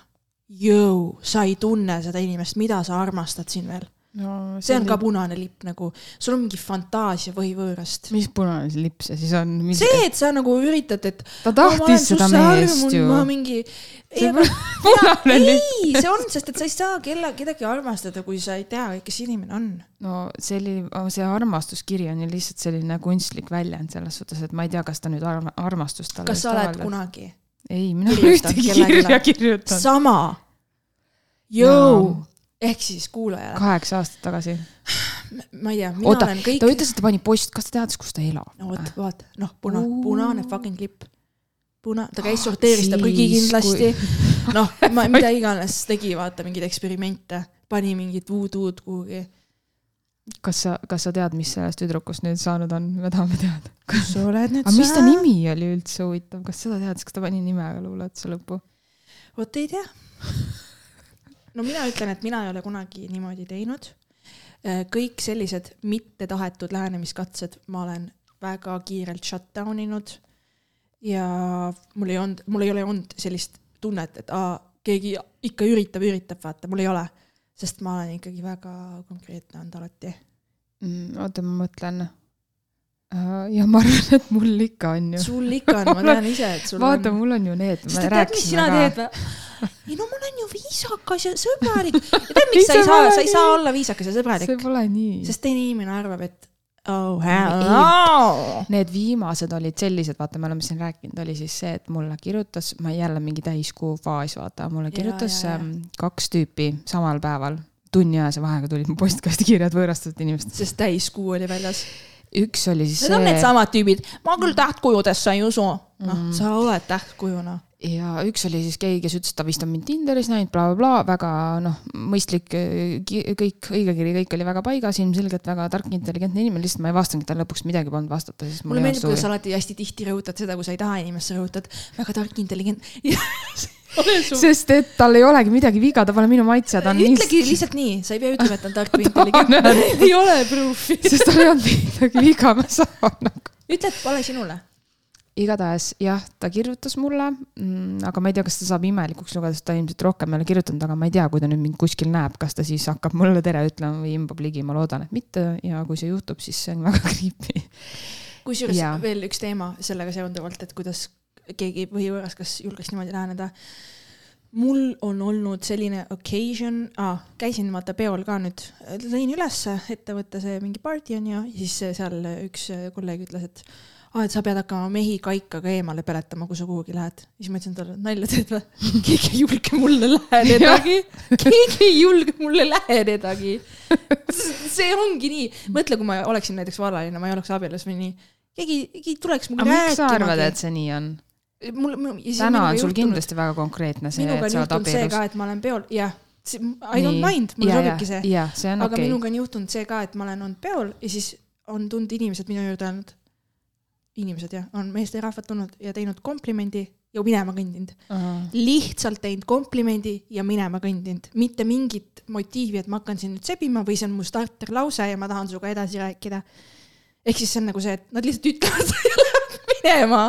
Jõu, sa ei tunne seda inimest, mida sa armastad siin veel? no see on ka punane lipp nagu, sul on mingi fantaasia võhivõõrast. mis punane lipp see siis on? see, et sa nagu üritad, et ta tahtis seda meest ju. ma mingi, ei, see on, sest et sa ei saa kella, kedagi armastada, kui sa ei tea, kes inimene on. no see oli, see armastuskiri on ju lihtsalt selline kunstlik väljend selles suhtes, et ma ei tea, kas ta nüüd arm, armastust talle kas sa oled kunagi ei, mina ei ole ühtegi kirja kirjutanud. sama? jõu, ehk siis kuulajale, kaheksa aastat tagasi. ma ei tea, mina Oota, olen kõik ta, ütles, et ta pani post, kas ta teadis, kus ta elab? no vot, vaata, noh, puna, punane fucking lipp. puna, ta käis sorteeris ta prügi Siis, kindlasti. noh, ma, mida iganes tegi, vaata mingeid eksperimente, pani mingit voodoo'd kuhugi. Kas sa, kas sa tead, mis sellest tüdrukust nüüd saanud on, me tahame teada. kus sa oled nüüd aga mis ta? nimi oli üldse huvitav, kas seda teadis, kas ta pani nime ka luuletuse lõppu? vot ei tea. no mina ütlen, et mina ei ole kunagi niimoodi teinud. kõik sellised mittetahetud lähenemiskatsed ma olen väga kiirelt shut down inud. ja mul ei olnud, mul ei ole olnud sellist tunnet, et aa, keegi ikka üritab, üritab, vaata, mul ei ole. Sest ma olen ikkagi väga konkreetne olnud alati. Mm, oota, ma mõtlen. ja ma arvan, et mul ikka on ju. sul ikka on, ma tean ise, et sul vaata, on. mul on ju need. sest tead, mis sina teed või? ei no ma olen ju viisakas ja sõbralik. ja tead, miks sa ei saa, sa ei saa olla viisakas ja sõbralik see, pole nii. sest teine inimene arvab, et oh hell. Need viimased olid sellised, vaata, me oleme siin rääkinud, oli siis see, et mulle kirjutas, ma jälle mingi täiskuu faas, vaata, mulle Ja, kirjutas ja, ja. ähm, kaks tüüpi samal päeval, tunniajase vahega tulid mu postkasti kirjad võõrastatud inimestelt. sest täiskuu oli väljas. üks oli siis Need on see needsamad tüübid, ma küll tähtkujudesse ei usu. noh Mm., sa oled tähtkujuna. Ja üks oli siis keegi, kes ütles, et ta vist on mind Tinderis näinud bla,, blablabla, väga noh, mõistlik, kõik, õigekiri, kõik oli väga paigas, ilmselgelt väga tark, intelligentne inimene, lihtsalt ma ei vastanudki talle lõpuks midagi polnud vastata, siis mul mulle meeldib, kuidas sa suuri. alati hästi tihti rõhutad seda, kui sa ei taha inimest, sa rõhutad väga tark, intelligentne. sest et tal ei olegi midagi viga, ta pole minu maitse, ta on ütlegi lihtsalt nii, sa ei pea ütlema, et ta on tark või intelligentne. ei ole proof'i. sest tal ei olnud midagi viga, ma saan nagu. ütle, et pole sinule. Igatahes jah, ta kirjutas mulle mm,, aga ma ei tea, kas ta saab imelikuks lugeda, sest ta ilmselt rohkem ei ole kirjutanud, aga ma ei tea, kui ta nüüd mind kuskil näeb, kas ta siis hakkab mulle tere ütlema või imbab ligi, ma loodan, et mitte ja kui see juhtub, siis see on väga creepy. kusjuures veel üks teema sellega seonduvalt, et kuidas keegi põhivõõras, kas julgeks niimoodi läheneda. mul on olnud selline occasion ah,, käisin vaata peol ka nüüd, lõin ülesse ettevõtte see mingi party on ju, siis seal üks kolleeg ütles, et ah, et sa pead hakkama mehi kaikaga eemale peletama, kui sa kuhugi lähed. siis ma ütlesin talle, nalja teed või? keegi ei julge mulle lähenedagi. keegi ei julge mulle lähenedagi. see ongi nii, mõtle, kui ma oleksin näiteks vallaline, ma ei oleks abielus või nii, keegi, keegi tuleks mulle miks sa arvad, et see nii on? mul, täna on sul kindlasti väga konkreetne see, et sa oled juhtunud see abielus. ka, et ma olen peol, jah. I don't mind, mulle sobibki see. aga okei minuga on juhtunud see ka, et ma olen olnud peol ja siis on tulnud inimesed minu juurde öelnud, inimesed jah, on meesterahvad tulnud ja teinud komplimendi ja minema kõndinud. okay.. lihtsalt teinud komplimendi ja minema kõndinud, mitte mingit motiivi, et ma hakkan sind nüüd sebima või see on mu starterlause ja ma tahan sinuga edasi rääkida. ehk siis see on nagu see, et nad lihtsalt ütlevad ja lähevad minema.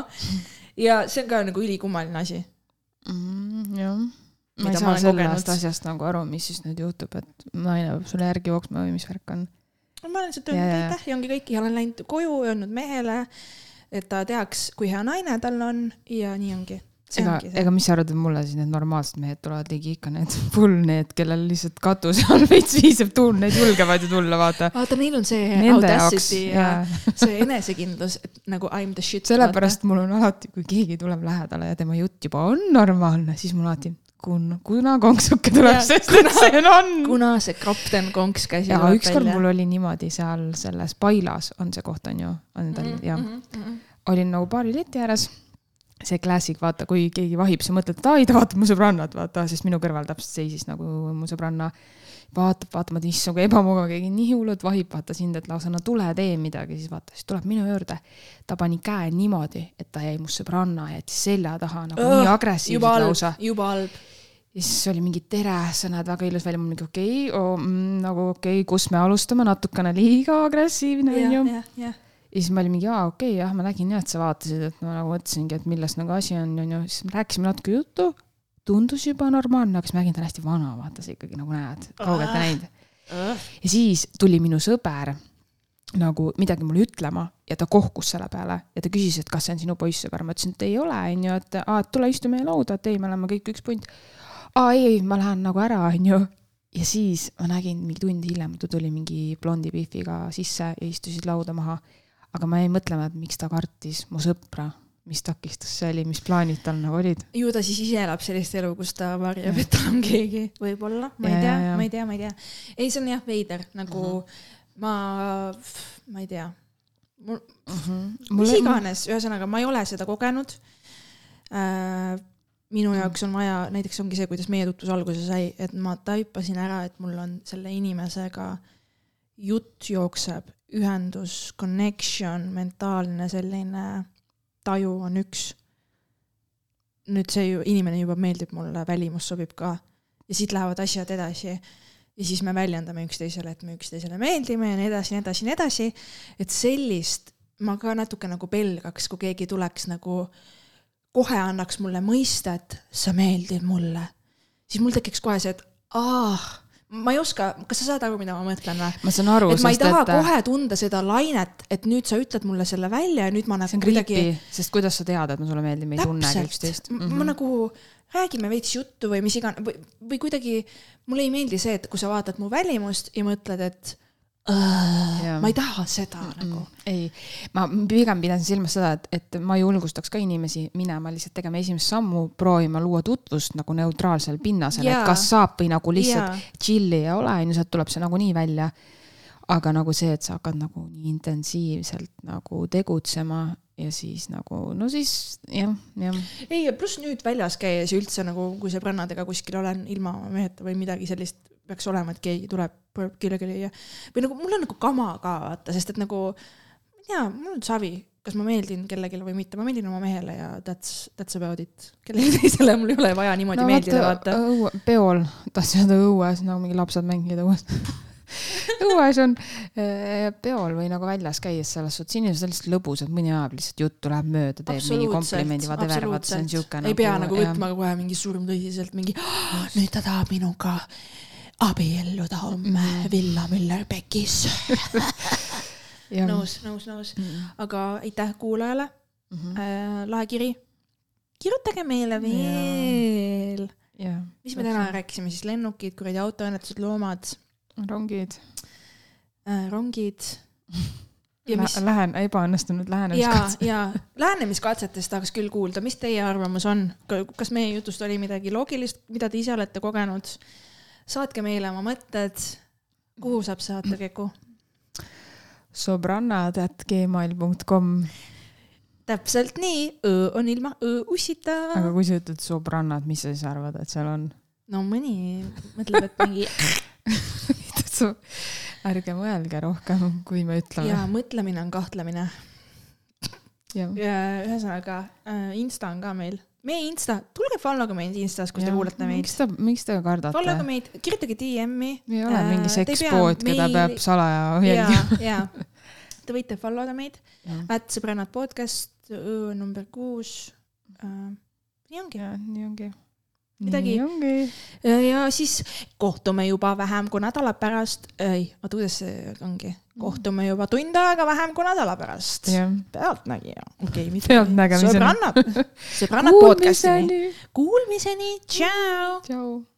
ja see on ka nagu ülikummaline asi. mm,. jah, ma ei saa olen sellest asjast nagu aru, mis siis nüüd juhtub, et naine peab sulle järgi jooksma või mis värk on. ma olen lihtsalt öelnud aitäh ja ongi kõik ja olen läinud koju, öelnud mehele, et ta teaks, kui hea naine tal on ja nii ongi. ega ega mis sa arvad, et mulle siis need normaalsed mehed tulevad ligi ikka need full need, kellel lihtsalt katuse all veits viisab tuul, need julgevad ju tulla, vaata. vaata, neil on see Nende jaoks audacity ja jaa. see enesekindlus, et nagu I m the shit. sellepärast mul on alati, kui keegi tuleb lähedale ja tema jutt juba on normaalne, siis mul alati, kun-, kuna konksuke tuleb, sest et see on, kuna see kapten Konks käsi ja ükskord mul oli niimoodi seal selles Pailas on see koht on ju, on tal Mhm, jah, olin nagu baari leti ääres. see klassik, vaata, kui keegi vahib, sa mõtled, et ai, ta vaatab mu sõbrannat, vaata, sest minu kõrval täpselt seisis nagu mu sõbranna. vaatab, vaatab, mõtlen, issand, kui ebamugav, keegi nii hullult vahib, vaata sind, et lausa no tule tee midagi, siis vaata, siis tuleb minu juurde. ta pani käe niimoodi, et ta jäi mu sõbranna, jättis selja taha nagu nii juba agressiivselt lausa,. juba halb. ja siis oli mingi tere, sa näed väga ilus välja, ma mingi okei okay, oh,, mm, nagu okei okay,, kus me alustame, natukene liiga agressiivne onju. ja siis ma olin mingi, aa okei okay,, jah, ma nägin jah, et sa vaatasid, et ma nagu mõtlesingi, et milles nagu asi on, onju, siis me rääkisime natuke juttu. Tundus juba normaalne, aga siis ma nägin, ta on hästi vana, vaata sa ikkagi nagu näed, kaugelt ei näinud. ja siis tuli minu sõber nagu midagi mulle ütlema ja ta kohkus selle peale ja ta küsis, et kas see on sinu poissõber, ma ütlesin, et ei ole, onju, et aa, et tule istu meie lauda, et ei, me oleme kõik üks punt. aa ei, ei, ma lähen nagu ära, onju. ja siis ma nägin mingi tund hiljem, ta tuli mingi blondi Biffiga sisse ja istusid lauda maha. aga ma jäin mõtlema, et miks ta kartis mu sõpra, mis takistus see oli, mis plaanid tal nagu olid. ju ta siis ise elab sellist elu, kus ta varjab, et tal on keegi, võib-olla, ma ei Ja, tea ma ei tea, ma ei tea. ei, see on jah veider, nagu ma, ma ei tea. mul, mis iganes, ühesõnaga ma ei ole seda kogenud äh,. minu jaoks on vaja, näiteks ongi see, kuidas meie tutvus alguse sai, et ma taipasin ära, et mul on selle inimesega jutt jookseb, ühendus, connection, mentaalne selline taju on üks. nüüd see ju, inimene juba meeldib mulle, välimus sobib ka ja siit lähevad asjad edasi ja siis me väljendame üksteisele, et me üksteisele meeldime ja nii edasi, nii edasi, nii edasi. et sellist ma ka natuke nagu pelgaks, kui keegi tuleks nagu kohe annaks mulle mõista, et sa meeldid mulle, siis mul tekiks kohe see, et aa, ma ei oska, kas sa saad aru, mida ma mõtlen või? ma saan aru, et ma ei taha et kohe tunda seda lainet, et nüüd sa ütled mulle selle välja ja nüüd ma nagu kuidagi sest kuidas sa tead, et me sulle meeldime, ei tunnegi üksteist. mm, -hmm. ma nagu räägime veits juttu või mis iganes või, või kuidagi mulle ei meeldi see, et kui sa vaatad mu välimust ja mõtled, et Äh, ma ei taha seda mm -mm. nagu. ei, ma pigem pidasin silmas seda, et, et ma julgustaks ka inimesi minema lihtsalt tegema esimest sammu, proovima luua tutvust nagu neutraalsel pinnasel, et kas saab või nagu lihtsalt Jaa. chill'i ja ole, onju, sealt tuleb see nagunii välja. aga nagu see, et sa hakkad nagu nii intensiivselt nagu tegutsema ja siis nagu, no siis jah, jah. ei, ja pluss nüüd väljas käies ja üldse nagu, kui sõbrannadega kuskil olen ilma meheta või midagi sellist peaks olema, et keegi tuleb, pöörab kellelegi ja või nagu mul on nagu kama ka vaata, sest et nagu ma ei tea, mul on savi, kas ma meeldin kellelegi või mitte, ma meeldin oma mehele ja that's, that's about it. kellelegi teisele mul ei ole vaja niimoodi no, meeldida, vaata. õue, peol, tahtsin öelda õues nagu mingi lapsed mängivad õues. õues on eh, peol või nagu väljas käies selles suhtes, inimesed on lihtsalt lõbusad, mõni ajab lihtsalt juttu, läheb mööda, teeb mingi komplimendi, whatever, vaata see on siuke ei pea nagu jah. võtma kohe mingi surmtõsiselt mingi "Ah, nüüd ta tahab minuga abielluda homme mm. -hmm. Villa Müller-Pekis. Jah. nõus, nõus, nõus, Mhm. aga aitäh kuulajale Mhm. äh,, lahe kiri. kirjutage meile veel. mis me täna rääkisime siis, lennukid, kuradi autoõnnetused, loomad rongid. äh,, rongid. ja mis, Lähen, ebaõnnestunud ja lähenemiskatse., ja lähenemiskatsetest tahaks küll kuulda, mis teie arvamus on, kas meie jutust oli midagi loogilist, mida te ise olete kogenud? Saatke meile oma mõtted, kuhu saab saata Keku? sõbrannad at gmail.com. täpselt nii, õ on ilma õ ussita. aga kui sa ütled sobrannad, mis sa siis arvad, et seal on? no mõni mõtleb, et mingi ärge mõelge rohkem, kui me ja ütleme. mõtlemine on kahtlemine. ja ühesõnaga äh, Insta on ka meil, meie Insta, tulge follow ge meid Instas, kus te kuulate meid miks. te, miks te kardate follow ge? meid, kirjutage DM-i. ei ole Äh, mingi sekspood, keda meili- peab salaja ja jälgima., ja te võite follow da meid, et sõbrannad podcast, number kuus äh,. nii ongi. ja nii ongi. Midagi- ja, siis kohtume juba vähem kui nädala pärast, ei, oota, kuidas see ongi? kohtume juba tund aega vähem kui nädala pärast. pealtnägija, okei okay,, Pealtnägemiseni. sõbrannad, sõbrannad podcast'ini. Kuulmiseni, tšau. tšau.